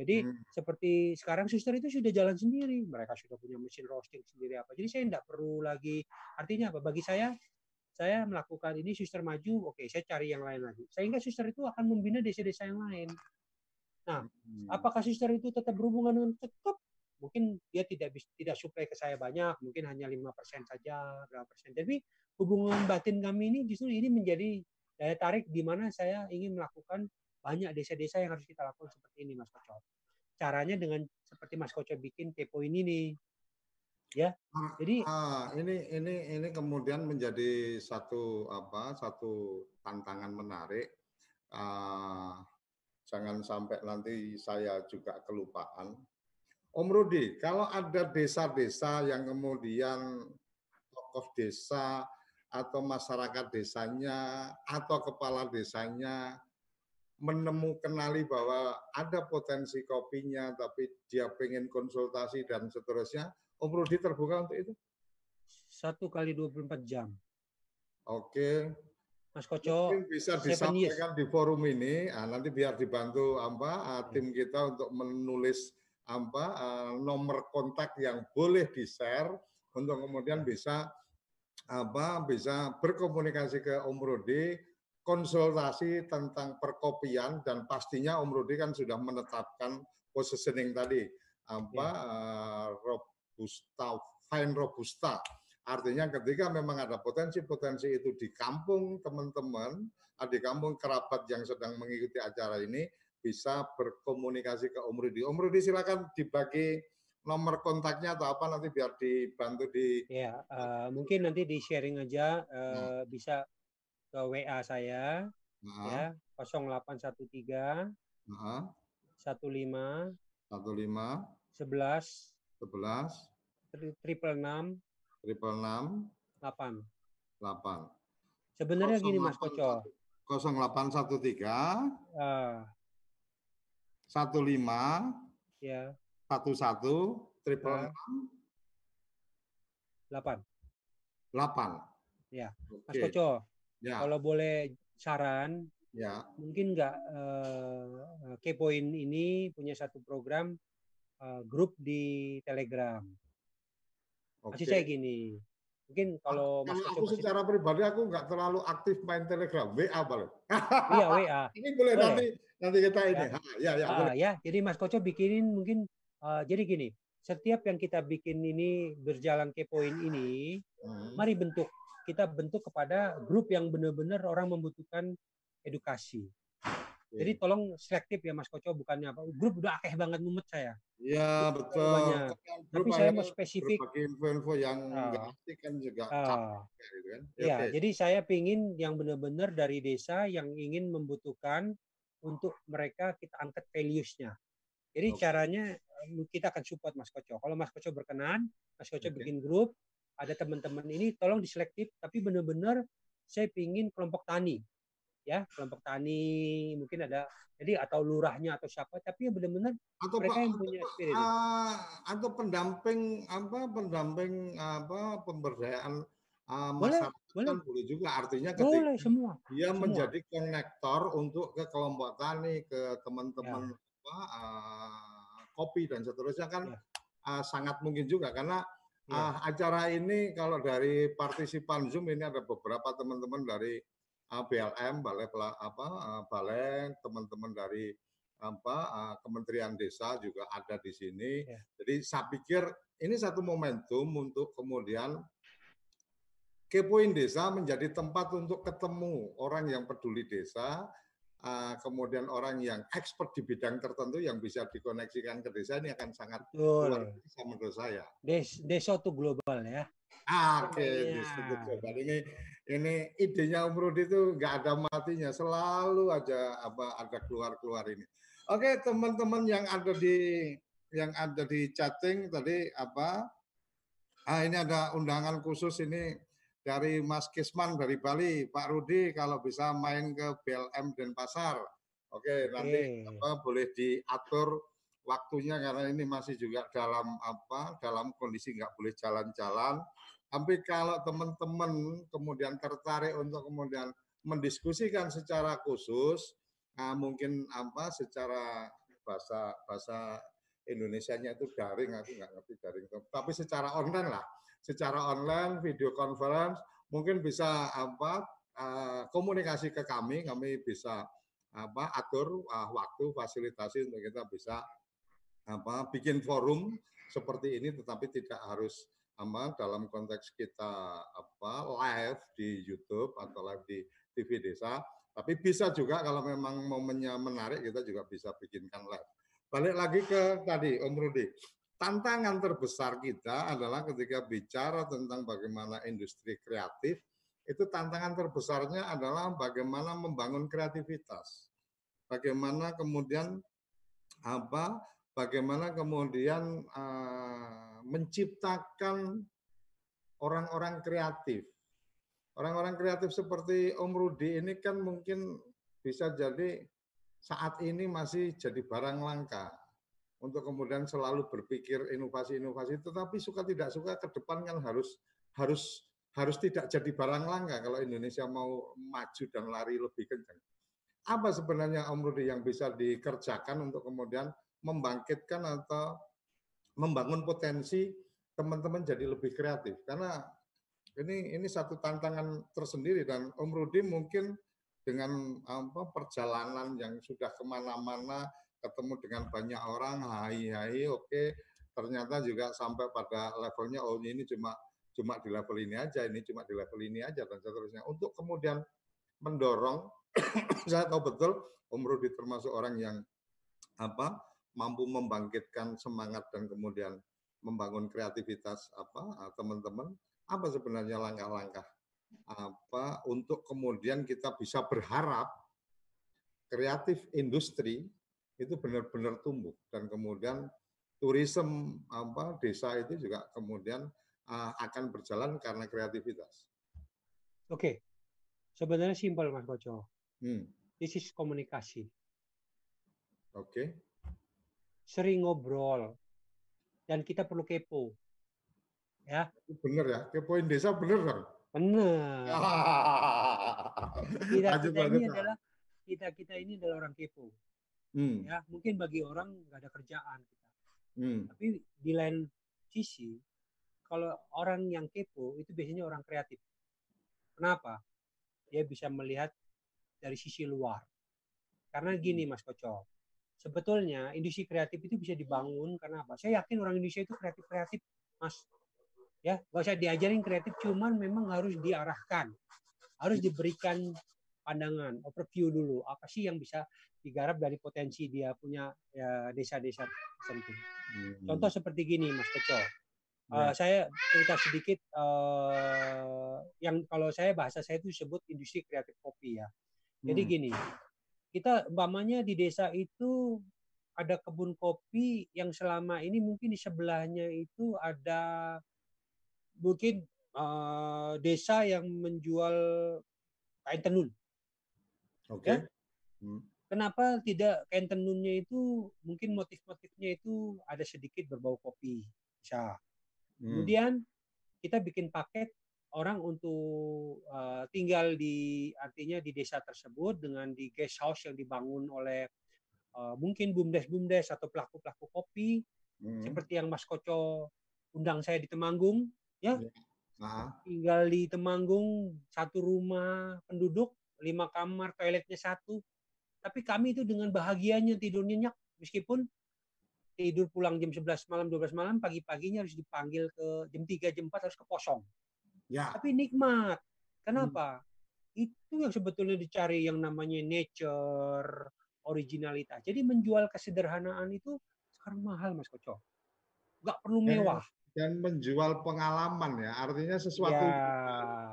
Jadi Hmm. seperti sekarang suster itu sudah jalan sendiri, mereka sudah punya mesin roasting sendiri apa. Jadi saya tidak perlu lagi artinya apa? Bagi saya saya melakukan ini suster maju, oke saya cari yang lain lagi. Sehingga suster itu akan membina desa-desa yang lain. Hmm. Apakah suster itu tetap berhubungan dengan tetap? Mungkin dia tidak tidak supply ke saya banyak, mungkin hanya lima persen saja, berapa persen. Tapi hubungan batin kami ini justru ini menjadi daya tarik di mana saya ingin melakukan banyak desa-desa yang harus kita lakukan seperti ini, Mas Koco. Caranya dengan seperti Mas Koco bikin kepo ini nih. Ya, Ah, jadi ah, ini ini ini kemudian menjadi satu apa satu tantangan menarik. Ah, jangan sampai nanti saya juga kelupaan. Om Rudi, kalau ada desa-desa yang kemudian tokoh desa atau masyarakat desanya atau kepala desanya menemukan kenali bahwa ada potensi kopinya tapi dia pengen konsultasi dan seterusnya, Om Rudi terbuka untuk itu? satu kali 24 jam. Oke, Mas Koco, mungkin bisa disampaikan di forum ini. Ah, nanti biar dibantu apa ah, tim kita untuk menulis apa ah, nomor kontak yang boleh di share untuk kemudian bisa apa bisa berkomunikasi ke Om Rudi konsultasi tentang perkopian dan pastinya Om Rudi kan sudah menetapkan positioning tadi. Apa eh, robusta fine robusta. Artinya ketika memang ada potensi-potensi itu di kampung teman-teman ah, di kampung kerabat yang sedang mengikuti acara ini bisa berkomunikasi ke Om Rudi. Om Rudi silakan dibagi nomor kontaknya atau apa nanti biar dibantu di Ya, eh, mungkin nanti di sharing aja eh, bisa ke WA saya nah, ya 0813 nah, 15 15 11 11 triple enam triple enam delapan. delapan Sebenarnya gini Mas Koco, 0813 eh, 15 ya 11 triple Ya. delapan. 8. Ya, Mas Oke. Koco, Ya, kalau boleh saran, ya. mungkin nggak eh, kepoin ini punya satu program eh, grup di Telegram. Oke. Maksud saya gini, mungkin kalau Mas Koco aku masih secara pribadi aku nggak terlalu aktif main Telegram, WA balik. iya WA. Ini boleh, Boleh. nanti nanti kita ini. Ya. Ya, ya, boleh. Ah, ya, jadi Mas Koco bikinin mungkin eh, jadi gini, setiap yang kita bikin ini berjalan kepoin ini, Hmm. mari bentuk kita bentuk kepada grup yang benar-benar orang membutuhkan edukasi. Jadi tolong selektif ya Mas Koco, bukannya apa grup udah akeh banget mumet saya. Ya, betul. banyak. Tapi saya mau spesifik. info-info yang pasti kan juga capek gitu kan. Ya, ya, oke. jadi saya pingin yang benar-benar dari desa yang ingin membutuhkan untuk mereka kita angkat values-nya. Jadi Oke. caranya eh, kita akan support Mas Koco. Kalau Mas Koco berkenan, Mas Koco Oke. bikin grup, ada teman-teman ini tolong diselektif, tapi benar-benar saya pingin kelompok tani, ya kelompok tani mungkin ada jadi atau lurahnya atau siapa, tapi yang benar-benar atau mereka Pak, yang punya spirit. ah, atau pendamping apa pendamping apa pemberdayaan ah, Boleh, masyarakat boleh. kan boleh juga artinya ketika boleh semua. dia semua. menjadi konektor untuk ke kelompok tani ke teman-teman apa ah, kopi dan seterusnya kan Ya. ah, sangat mungkin juga karena Ya. Ah, acara ini kalau dari partisipan Zoom ini ada beberapa teman-teman dari ah, BLM Balai apa ah, Balai teman-teman dari apa ah, Kementerian Desa juga ada di sini. Ya. Jadi saya pikir ini satu momentum untuk kemudian Kepoin Desa menjadi tempat untuk ketemu orang yang peduli desa, ah, kemudian orang yang expert di bidang tertentu yang bisa dikoneksikan ke desa ini akan sangat luar Betul. biasa menurut saya. Des, desa tuh global ya. Ah, Oke, Iya. disebut global. Ini ini idenya Om Rudi itu nggak ada matinya, selalu aja apa ada keluar-keluar ini. Oke, teman-teman yang ada di yang ada di chatting tadi apa Ah, ini ada undangan khusus ini dari Mas Kisman dari Bali, Pak Rudi kalau bisa main ke BLM Denpasar. Oke, Oke. nanti apa boleh diatur waktunya karena ini masih juga dalam apa dalam kondisi nggak boleh jalan-jalan. Tapi kalau teman-teman kemudian tertarik untuk kemudian mendiskusikan secara khusus, nah mungkin apa secara bahasa bahasa Indonesia-nya itu daring, aku nggak ngerti daring, tapi secara online lah, secara online, video conference, mungkin bisa apa uh, komunikasi ke kami, kami bisa apa atur uh, waktu fasilitasi untuk kita bisa apa bikin forum seperti ini, tetapi tidak harus apa dalam konteks kita apa live di YouTube atau live di TV desa, tapi bisa juga kalau memang momennya menarik kita juga bisa bikinkan live. Balik lagi ke tadi Om Rudi. Tantangan terbesar kita adalah ketika bicara tentang bagaimana industri kreatif, itu tantangan terbesarnya adalah bagaimana membangun kreativitas. Bagaimana kemudian apa? Bagaimana kemudian uh, menciptakan orang-orang kreatif. Orang-orang kreatif seperti Om Rudi ini kan mungkin bisa jadi saat ini masih jadi barang langka untuk kemudian selalu berpikir inovasi-inovasi tetapi suka tidak suka ke depan kan harus harus harus tidak jadi barang langka kalau Indonesia mau maju dan lari lebih kencang. Apa sebenarnya Om Rudi yang bisa dikerjakan untuk kemudian membangkitkan atau membangun potensi teman-teman jadi lebih kreatif? Karena ini ini satu tantangan tersendiri dan Om Rudi mungkin dengan apa perjalanan yang sudah ke mana-mana ketemu dengan banyak orang hai-hai oke okay. ternyata juga sampai pada levelnya oh ini cuma cuma di level ini aja ini cuma di level ini aja dan seterusnya untuk kemudian mendorong saya tahu betul Om Rudi termasuk orang yang apa mampu membangkitkan semangat dan kemudian membangun kreativitas apa teman-teman apa sebenarnya langkah-langkah apa untuk kemudian kita bisa berharap kreatif industri itu benar-benar tumbuh dan kemudian turisme apa desa itu juga kemudian uh, akan berjalan karena kreativitas. Oke, okay. sebenarnya simpel Mas Koco. Hmm. This is komunikasi. Oke. Okay. Sering ngobrol dan kita perlu kepo. Ya. Bener ya, kepoin desa bener kan? Benar. kita, kita ini adalah kita kita ini adalah orang kepo. Hmm. Ya, mungkin bagi orang nggak ada kerjaan kita. Hmm. Tapi di lain sisi, kalau orang yang kepo itu biasanya orang kreatif. Kenapa? Dia bisa melihat dari sisi luar. Karena gini hmm. Mas Koco, sebetulnya industri kreatif itu bisa dibangun karena apa? Saya yakin orang Indonesia itu kreatif-kreatif, Mas ya nggak usah diajarin kreatif cuman memang harus diarahkan harus diberikan pandangan overview dulu apa sih yang bisa digarap dari potensi dia punya ya, desa-desa tertentu hmm. contoh seperti gini mas Peco uh, ya. saya cerita sedikit uh, yang kalau saya bahasa saya itu disebut industri kreatif kopi ya jadi hmm. gini kita umpamanya di desa itu ada kebun kopi yang selama ini mungkin di sebelahnya itu ada mungkin uh, desa yang menjual kain tenun. Oke. Okay. Ya? Hmm. Kenapa tidak kain tenunnya itu mungkin motif-motifnya itu ada sedikit berbau kopi, bisa. Hmm. Kemudian kita bikin paket orang untuk uh, tinggal di artinya di desa tersebut dengan di guest house yang dibangun oleh uh, mungkin bumdes bumdes atau pelaku pelaku kopi hmm. seperti yang Mas Koco undang saya di Temanggung ya nah. tinggal di Temanggung satu rumah penduduk lima kamar toiletnya satu. Tapi kami itu dengan bahagianya tidur nyenyak meskipun tidur pulang jam 11 malam 12 malam pagi-paginya harus dipanggil ke jam 3 jam 4 harus ke posong ya. Tapi nikmat. Kenapa? Hmm. itu yang sebetulnya dicari yang namanya nature originalitas jadi menjual kesederhanaan itu sekarang mahal mas Koco. Nggak perlu mewah. dan menjual pengalaman ya. Artinya sesuatu ya.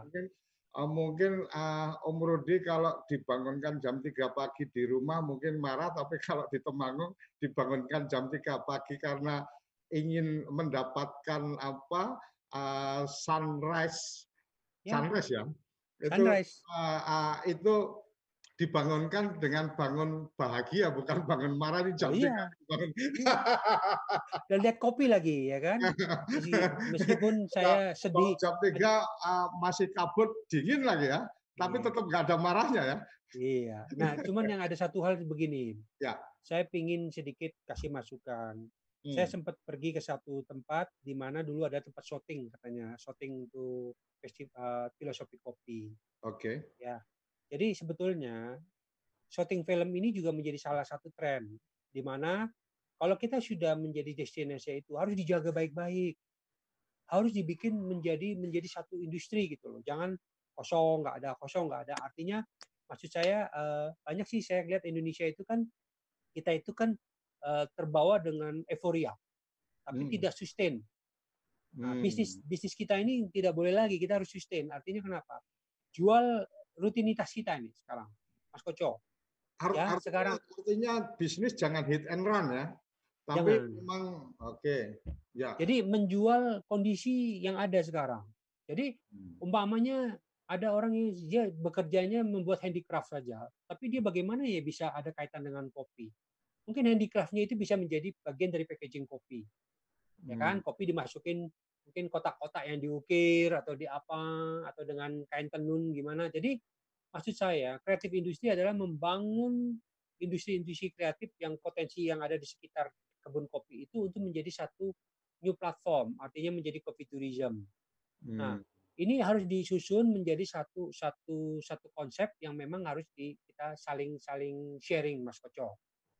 mungkin uh, mungkin uh, Om Rudi kalau dibangunkan jam 3 pagi di rumah mungkin marah tapi kalau di Temanggung dibangunkan jam 3 pagi karena ingin mendapatkan apa uh, sunrise Ya. sunrise ya. Itu Sunrise. uh, uh, itu dibangunkan dengan bangun bahagia bukan bangun marah ini Oh, tiga iya. bangun. Dan lihat kopi lagi ya kan. Meski- Meskipun saya sedih. jam tiga uh, masih kabut dingin lagi ya, tapi Iya. tetap nggak ada marahnya ya. Iya. Nah, cuman yang ada satu hal begini. Ya. Saya pingin sedikit kasih masukan. Saya Hmm. sempat pergi ke satu tempat di mana dulu ada tempat shooting katanya, shooting untuk festival filosofi kopi. Oke. Jadi sebetulnya shooting film ini juga menjadi salah satu tren di mana kalau kita sudah menjadi destinasi itu harus dijaga baik-baik. Harus dibikin menjadi menjadi satu industri gitu loh. Jangan kosong, nggak ada kosong, nggak ada. Artinya maksud saya eh, banyak sih saya lihat Indonesia itu kan kita itu kan eh, terbawa dengan euforia, tapi Hmm. tidak sustain. Nah, Hmm. bisnis bisnis kita ini tidak boleh lagi, kita harus sustain. Artinya kenapa? Jual rutinitas kita ini sekarang, Mas Koco. Ar- Ya, artinya, sekarang- artinya bisnis jangan hit and run ya. Tapi Jangan. memang oke. Ya. Jadi menjual kondisi yang ada sekarang. Jadi Hmm. umpamanya ada orang yang dia bekerjanya membuat handicraft saja, tapi dia bagaimana ya bisa ada kaitan dengan kopi? Mungkin handicraftnya itu bisa menjadi bagian dari packaging kopi, ya kan? Hmm. Kopi dimasukin mungkin kotak-kotak yang diukir atau di apa atau dengan kain tenun gimana. Jadi maksud saya kreatif industri adalah membangun industri-industri kreatif yang potensi yang ada di sekitar kebun kopi itu untuk menjadi satu new platform, artinya menjadi coffee tourism. Nah, Hmm. ini harus disusun menjadi satu satu satu konsep yang memang harus di, kita saling saling sharing, Mas Koco.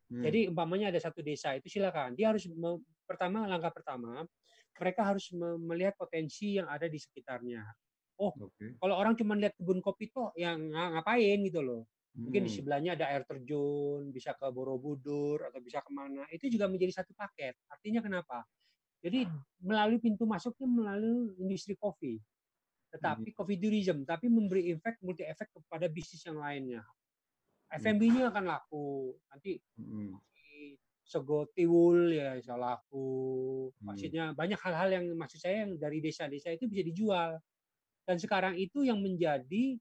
Hmm. Jadi umpamanya ada satu desa itu silakan dia harus pertama langkah pertama mereka harus me- melihat potensi yang ada di sekitarnya. Oke. Kalau orang cuma lihat kebun kopi tuh yang ngapain gitu loh. Mungkin di Hmm. sebelahnya ada air terjun, bisa ke Borobudur atau bisa ke mana. Itu juga menjadi satu paket. Artinya kenapa? Jadi melalui pintu masuknya melalui industri kopi. Tetapi coffee tourism, tapi memberi efek multi efek kepada bisnis yang lainnya. F&B-nya akan laku. Nanti Hmm. Sego tiwul ya bisa laku. Hmm. Maksudnya banyak hal-hal yang maksud saya yang dari desa-desa itu bisa dijual. Dan sekarang itu yang menjadi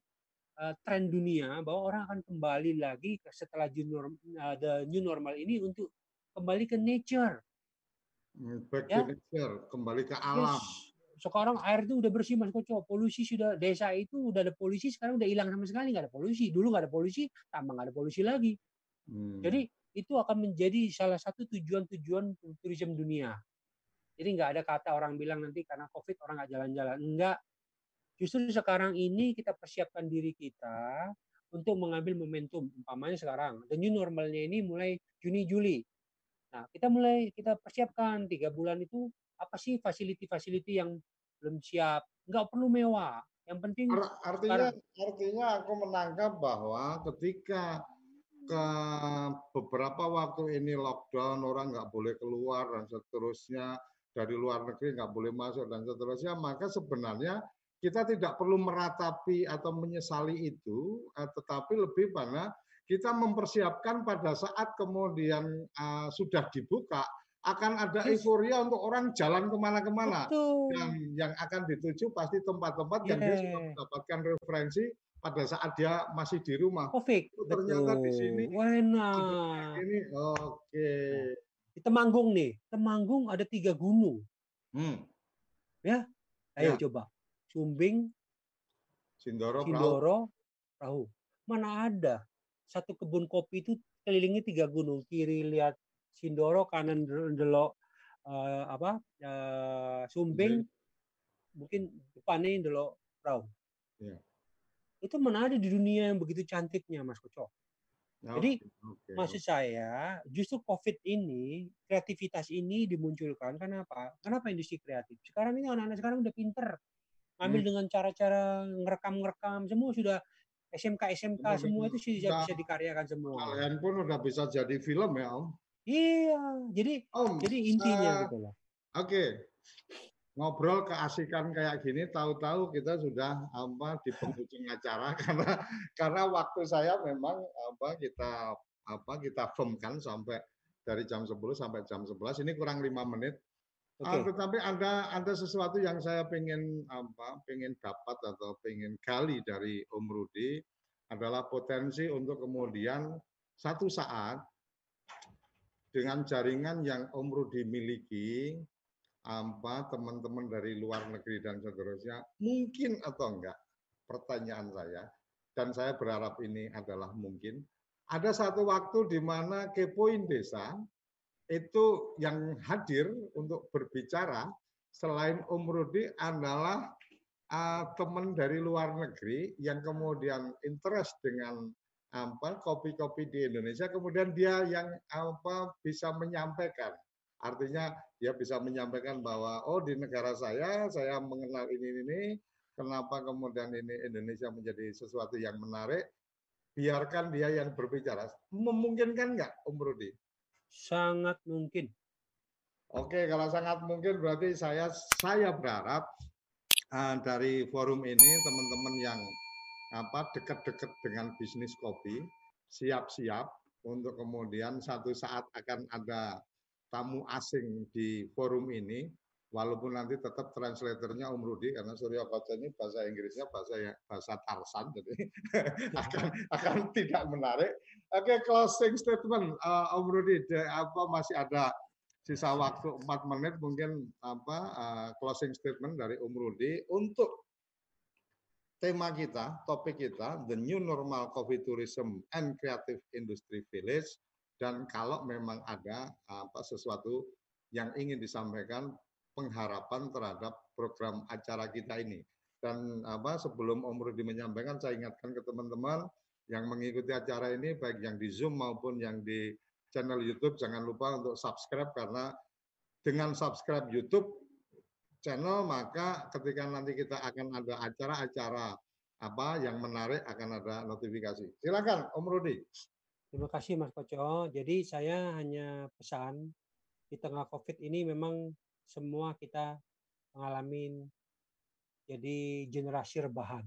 uh, tren dunia bahwa orang akan kembali lagi setelah new norm- uh, the new normal ini untuk kembali ke nature. Hmm, Back Ya. to nature, kembali ke alam. Yes. Sekarang air itu udah bersih Mas Koco. Polusi sudah desa itu udah ada polusi sekarang udah hilang sama sekali nggak ada polusi. Dulu nggak ada polusi, tambah nggak ada polusi lagi. Hmm. Jadi itu akan menjadi salah satu tujuan-tujuan turisme dunia. Jadi nggak ada kata orang bilang nanti karena COVID orang nggak jalan-jalan. Enggak. Justru sekarang ini kita persiapkan diri kita untuk mengambil momentum. Umpamanya sekarang, the new normalnya ini mulai Juni Juli. Nah, kita mulai kita persiapkan tiga bulan itu apa sih fasiliti-fasiliti yang belum siap. Nggak perlu mewah. Yang penting Ar- artinya artinya aku menangkap bahwa ketika ke beberapa waktu ini lockdown orang nggak boleh keluar dan seterusnya dari luar negeri nggak boleh masuk dan seterusnya maka sebenarnya kita tidak perlu meratapi atau menyesali itu eh, tetapi lebih pada kita mempersiapkan pada saat kemudian eh, sudah dibuka akan ada Yes. euforia untuk orang jalan ke mana-kemana yang yang akan dituju pasti tempat-tempat yang dia sudah Yeah. mendapatkan referensi pada saat dia masih di rumah. Covid. Oh, ternyata di betul. sini Wena. Ini oke. Di Temanggung nih. Temanggung ada tiga gunung. Hmm. Ayo Ya. coba. Sumbing, Sindoro. Sindoro, Perahu. Mana ada satu kebun kopi itu kelilingi tiga gunung. Kiri lihat Sindoro, kanan delok eh, apa? eh, Sumbing, mungkin depannya delok Perahu. Ya. Itu mana ada di dunia yang begitu cantiknya, Mas Koco. Jadi, oke. Maksud saya, justru COVID ini, kreativitas ini dimunculkan kenapa? Kenapa industri kreatif? Sekarang ini anak-anak sekarang udah pinter. Ngambil Hmm. dengan cara-cara ngerekam-ngerekam, semua sudah SMK-SMK, Benar, semua itu sudah bisa dikaryakan semua. Kalian pun udah bisa jadi film ya Om. Iya, jadi Om. jadi intinya eh, gitu loh. Oke. Ngobrol keasikan kayak gini, tahu-tahu kita sudah apa di penghujung acara karena karena waktu saya memang apa kita apa kita firmkan sampai dari jam 10 sampai jam 11 ini kurang lima menit. Okay. Uh, tetapi ada ada sesuatu yang saya pengen apa, pengen dapat atau pengen gali dari Om Rudi adalah potensi untuk kemudian satu saat dengan jaringan yang Om Rudi miliki, apa teman-teman dari luar negeri dan seterusnya, mungkin atau enggak? Pertanyaan saya, dan saya berharap ini adalah mungkin. Ada satu waktu di mana Kepoin Desa itu yang hadir untuk berbicara selain Om Rudi adalah uh, teman dari luar negeri yang kemudian interest dengan apa kopi-kopi di Indonesia kemudian dia yang apa bisa menyampaikan artinya dia bisa menyampaikan bahwa oh di negara saya saya mengenal ini ini kenapa kemudian ini Indonesia menjadi sesuatu yang menarik? Biarkan dia yang berbicara. Memungkinkan nggak Om Rudi? Sangat mungkin. Oke, kalau sangat mungkin berarti saya saya berharap uh, dari forum ini teman-teman yang apa dekat-dekat dengan bisnis kopi siap-siap untuk kemudian satu saat akan ada tamu asing di forum ini walaupun nanti tetap translatornya Om Rudi karena Surya Koco ini bahasa Inggrisnya bahasa ya, bahasa Tarsan jadi akan akan tidak menarik. Oke closing statement uh, Om Rudi apa masih ada sisa waktu empat menit mungkin apa uh, closing statement dari Om Rudi untuk tema kita, topik kita, the new normal coffee tourism and creative industry village. Dan kalau memang ada apa sesuatu yang ingin disampaikan pengharapan terhadap program acara kita ini. Dan apa sebelum Om Rudi menyampaikan, saya ingatkan ke teman-teman yang mengikuti acara ini, baik yang di Zoom maupun yang di channel YouTube, jangan lupa untuk subscribe karena dengan subscribe YouTube channel maka ketika nanti kita akan ada acara-acara apa yang menarik akan ada notifikasi. Silakan Om Rudi. Terima kasih Mas Koco. Jadi saya hanya pesan di tengah COVID ini memang semua kita mengalami jadi generasi rebahan.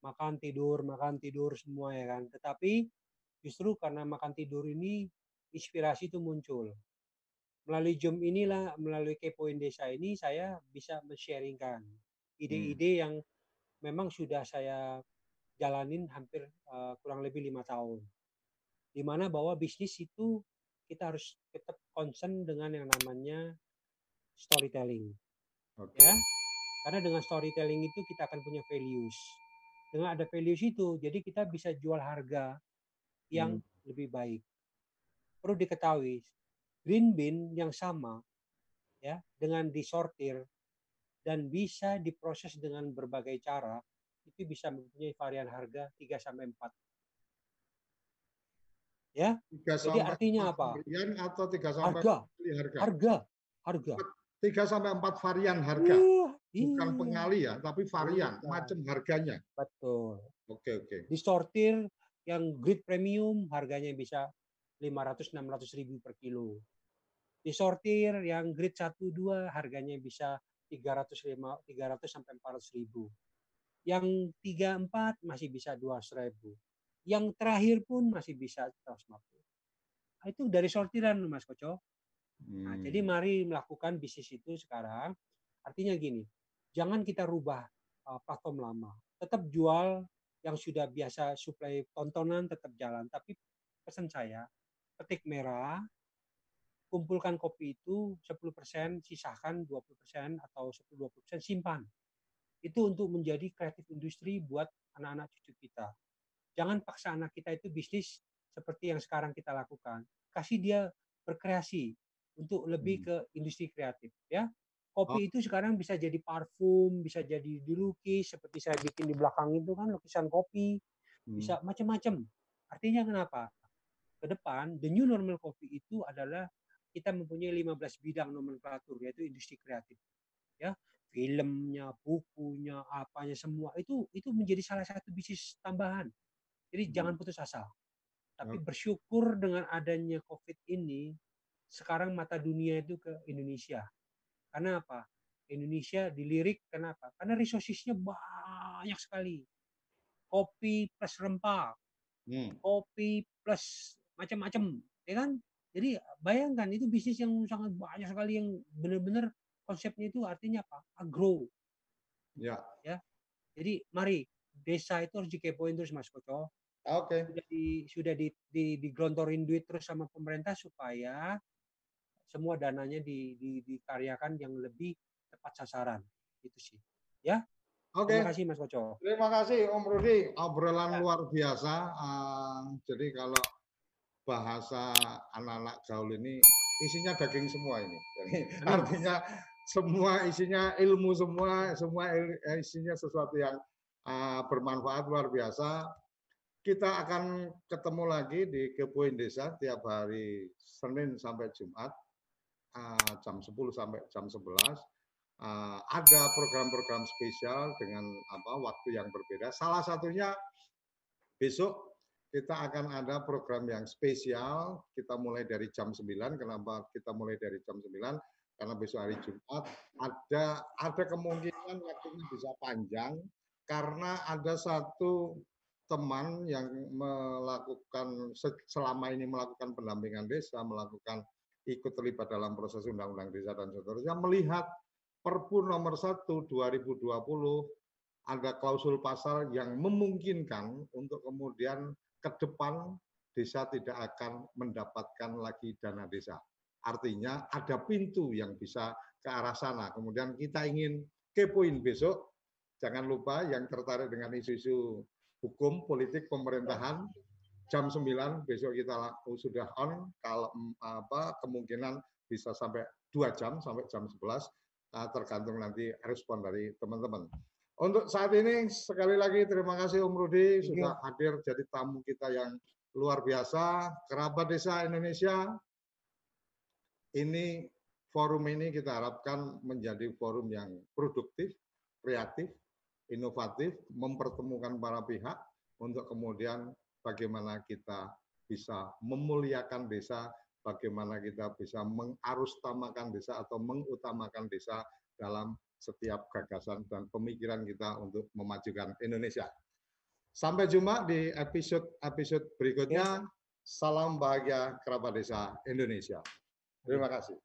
Makan tidur, makan tidur semua ya kan. Tetapi justru karena makan tidur ini inspirasi itu muncul. Melalui Zoom inilah, melalui Kepoin Desa ini saya bisa men-sharingkan ide-ide hmm. yang memang sudah saya jalanin hampir uh, kurang lebih lima tahun. Di mana bahwa bisnis itu kita harus tetap concern dengan yang namanya storytelling. Okay. Ya. Karena dengan storytelling itu kita akan punya values. Dengan ada values itu, jadi kita bisa jual harga yang hmm. lebih baik. Perlu diketahui, green bean yang sama ya dengan disortir dan bisa diproses dengan berbagai cara itu bisa mempunyai varian harga 3 sampai 4. Ya. 3 Jadi artinya apa? Varian atau 3 sampai harga. harga. Harga. Harga. 3 sampai 4 varian harga. Uh, Bukan iya. pengali ya, tapi varian, Bukan. macam harganya. Betul. Oke, oke. Disortir yang grade premium harganya bisa 500 600 ribu per kilo. Disortir yang grade 1 2 harganya bisa 300 300 sampai 400 ribu. Yang 3 4 masih bisa 200 ribu. Yang terakhir pun masih bisa 150. Nah, itu dari sortiran Mas Koco. Nah, hmm. jadi mari melakukan bisnis itu sekarang. Artinya gini, jangan kita rubah uh, platform lama. Tetap jual yang sudah biasa suplai tontonan tetap jalan. Tapi pesan saya, petik merah, kumpulkan kopi itu 10%, sisakan 20% atau 10-20% simpan. Itu untuk menjadi kreatif industri buat anak-anak cucu kita. Jangan paksa anak kita itu bisnis seperti yang sekarang kita lakukan. Kasih dia berkreasi, untuk lebih hmm. ke industri kreatif ya. Kopi oh. itu sekarang bisa jadi parfum, bisa jadi dilukis seperti saya bikin di belakang itu kan lukisan kopi, hmm. bisa macam-macam. Artinya kenapa? Ke depan the new normal kopi itu adalah kita mempunyai 15 bidang nomenklatur yaitu industri kreatif. Ya, filmnya, bukunya, apanya semua itu itu menjadi salah satu bisnis tambahan. Jadi hmm. jangan putus asa. Tapi bersyukur dengan adanya Covid ini sekarang mata dunia itu ke Indonesia. Karena apa? Indonesia dilirik kenapa? Karena resourcesnya banyak sekali. Kopi plus rempah, hmm. kopi plus macam-macam, ya kan? Jadi bayangkan itu bisnis yang sangat banyak sekali yang benar-benar konsepnya itu artinya apa? Agro. Ya. Ya. Jadi mari desa itu harus dikepoin terus Mas Koco. Oke. Okay. Sudah di sudah di, di digelontorin duit terus sama pemerintah supaya semua dananya di, di, dikaryakan yang lebih tepat sasaran. Itu sih. Ya. Oke. Okay. Terima kasih Mas Koco. Terima kasih Om Rudi. Obrolan ya. luar biasa. Uh, jadi kalau bahasa anak-anak gaul ini isinya daging semua ini. Jadi, artinya semua isinya ilmu semua, semua isinya sesuatu yang uh, bermanfaat luar biasa. Kita akan ketemu lagi di Kepoin Desa tiap hari Senin sampai Jumat uh, jam 10 sampai jam 11. Uh, ada program-program spesial dengan apa waktu yang berbeda. Salah satunya besok kita akan ada program yang spesial. Kita mulai dari jam 9. Kenapa kita mulai dari jam 9? Karena besok hari Jumat ada ada kemungkinan waktunya bisa panjang karena ada satu teman yang melakukan selama ini melakukan pendampingan desa, melakukan ikut terlibat dalam proses undang-undang desa dan seterusnya melihat Perpu nomor 1 2020 ada klausul pasal yang memungkinkan untuk kemudian ke depan desa tidak akan mendapatkan lagi dana desa. Artinya ada pintu yang bisa ke arah sana. Kemudian kita ingin kepoin besok, jangan lupa yang tertarik dengan isu-isu hukum, politik, pemerintahan, jam 9 besok kita sudah on, kalau apa kemungkinan bisa sampai dua jam, sampai jam 11, tergantung nanti respon dari teman-teman. Untuk saat ini sekali lagi terima kasih Om Rudi sudah hadir jadi tamu kita yang luar biasa. Kerabat Desa Indonesia, ini forum ini kita harapkan menjadi forum yang produktif, kreatif, inovatif, mempertemukan para pihak untuk kemudian bagaimana kita bisa memuliakan desa, bagaimana kita bisa mengarustamakan desa atau mengutamakan desa dalam setiap gagasan dan pemikiran kita untuk memajukan Indonesia. Sampai jumpa di episode-episode berikutnya. Salam bahagia kerabat desa Indonesia. Terima kasih.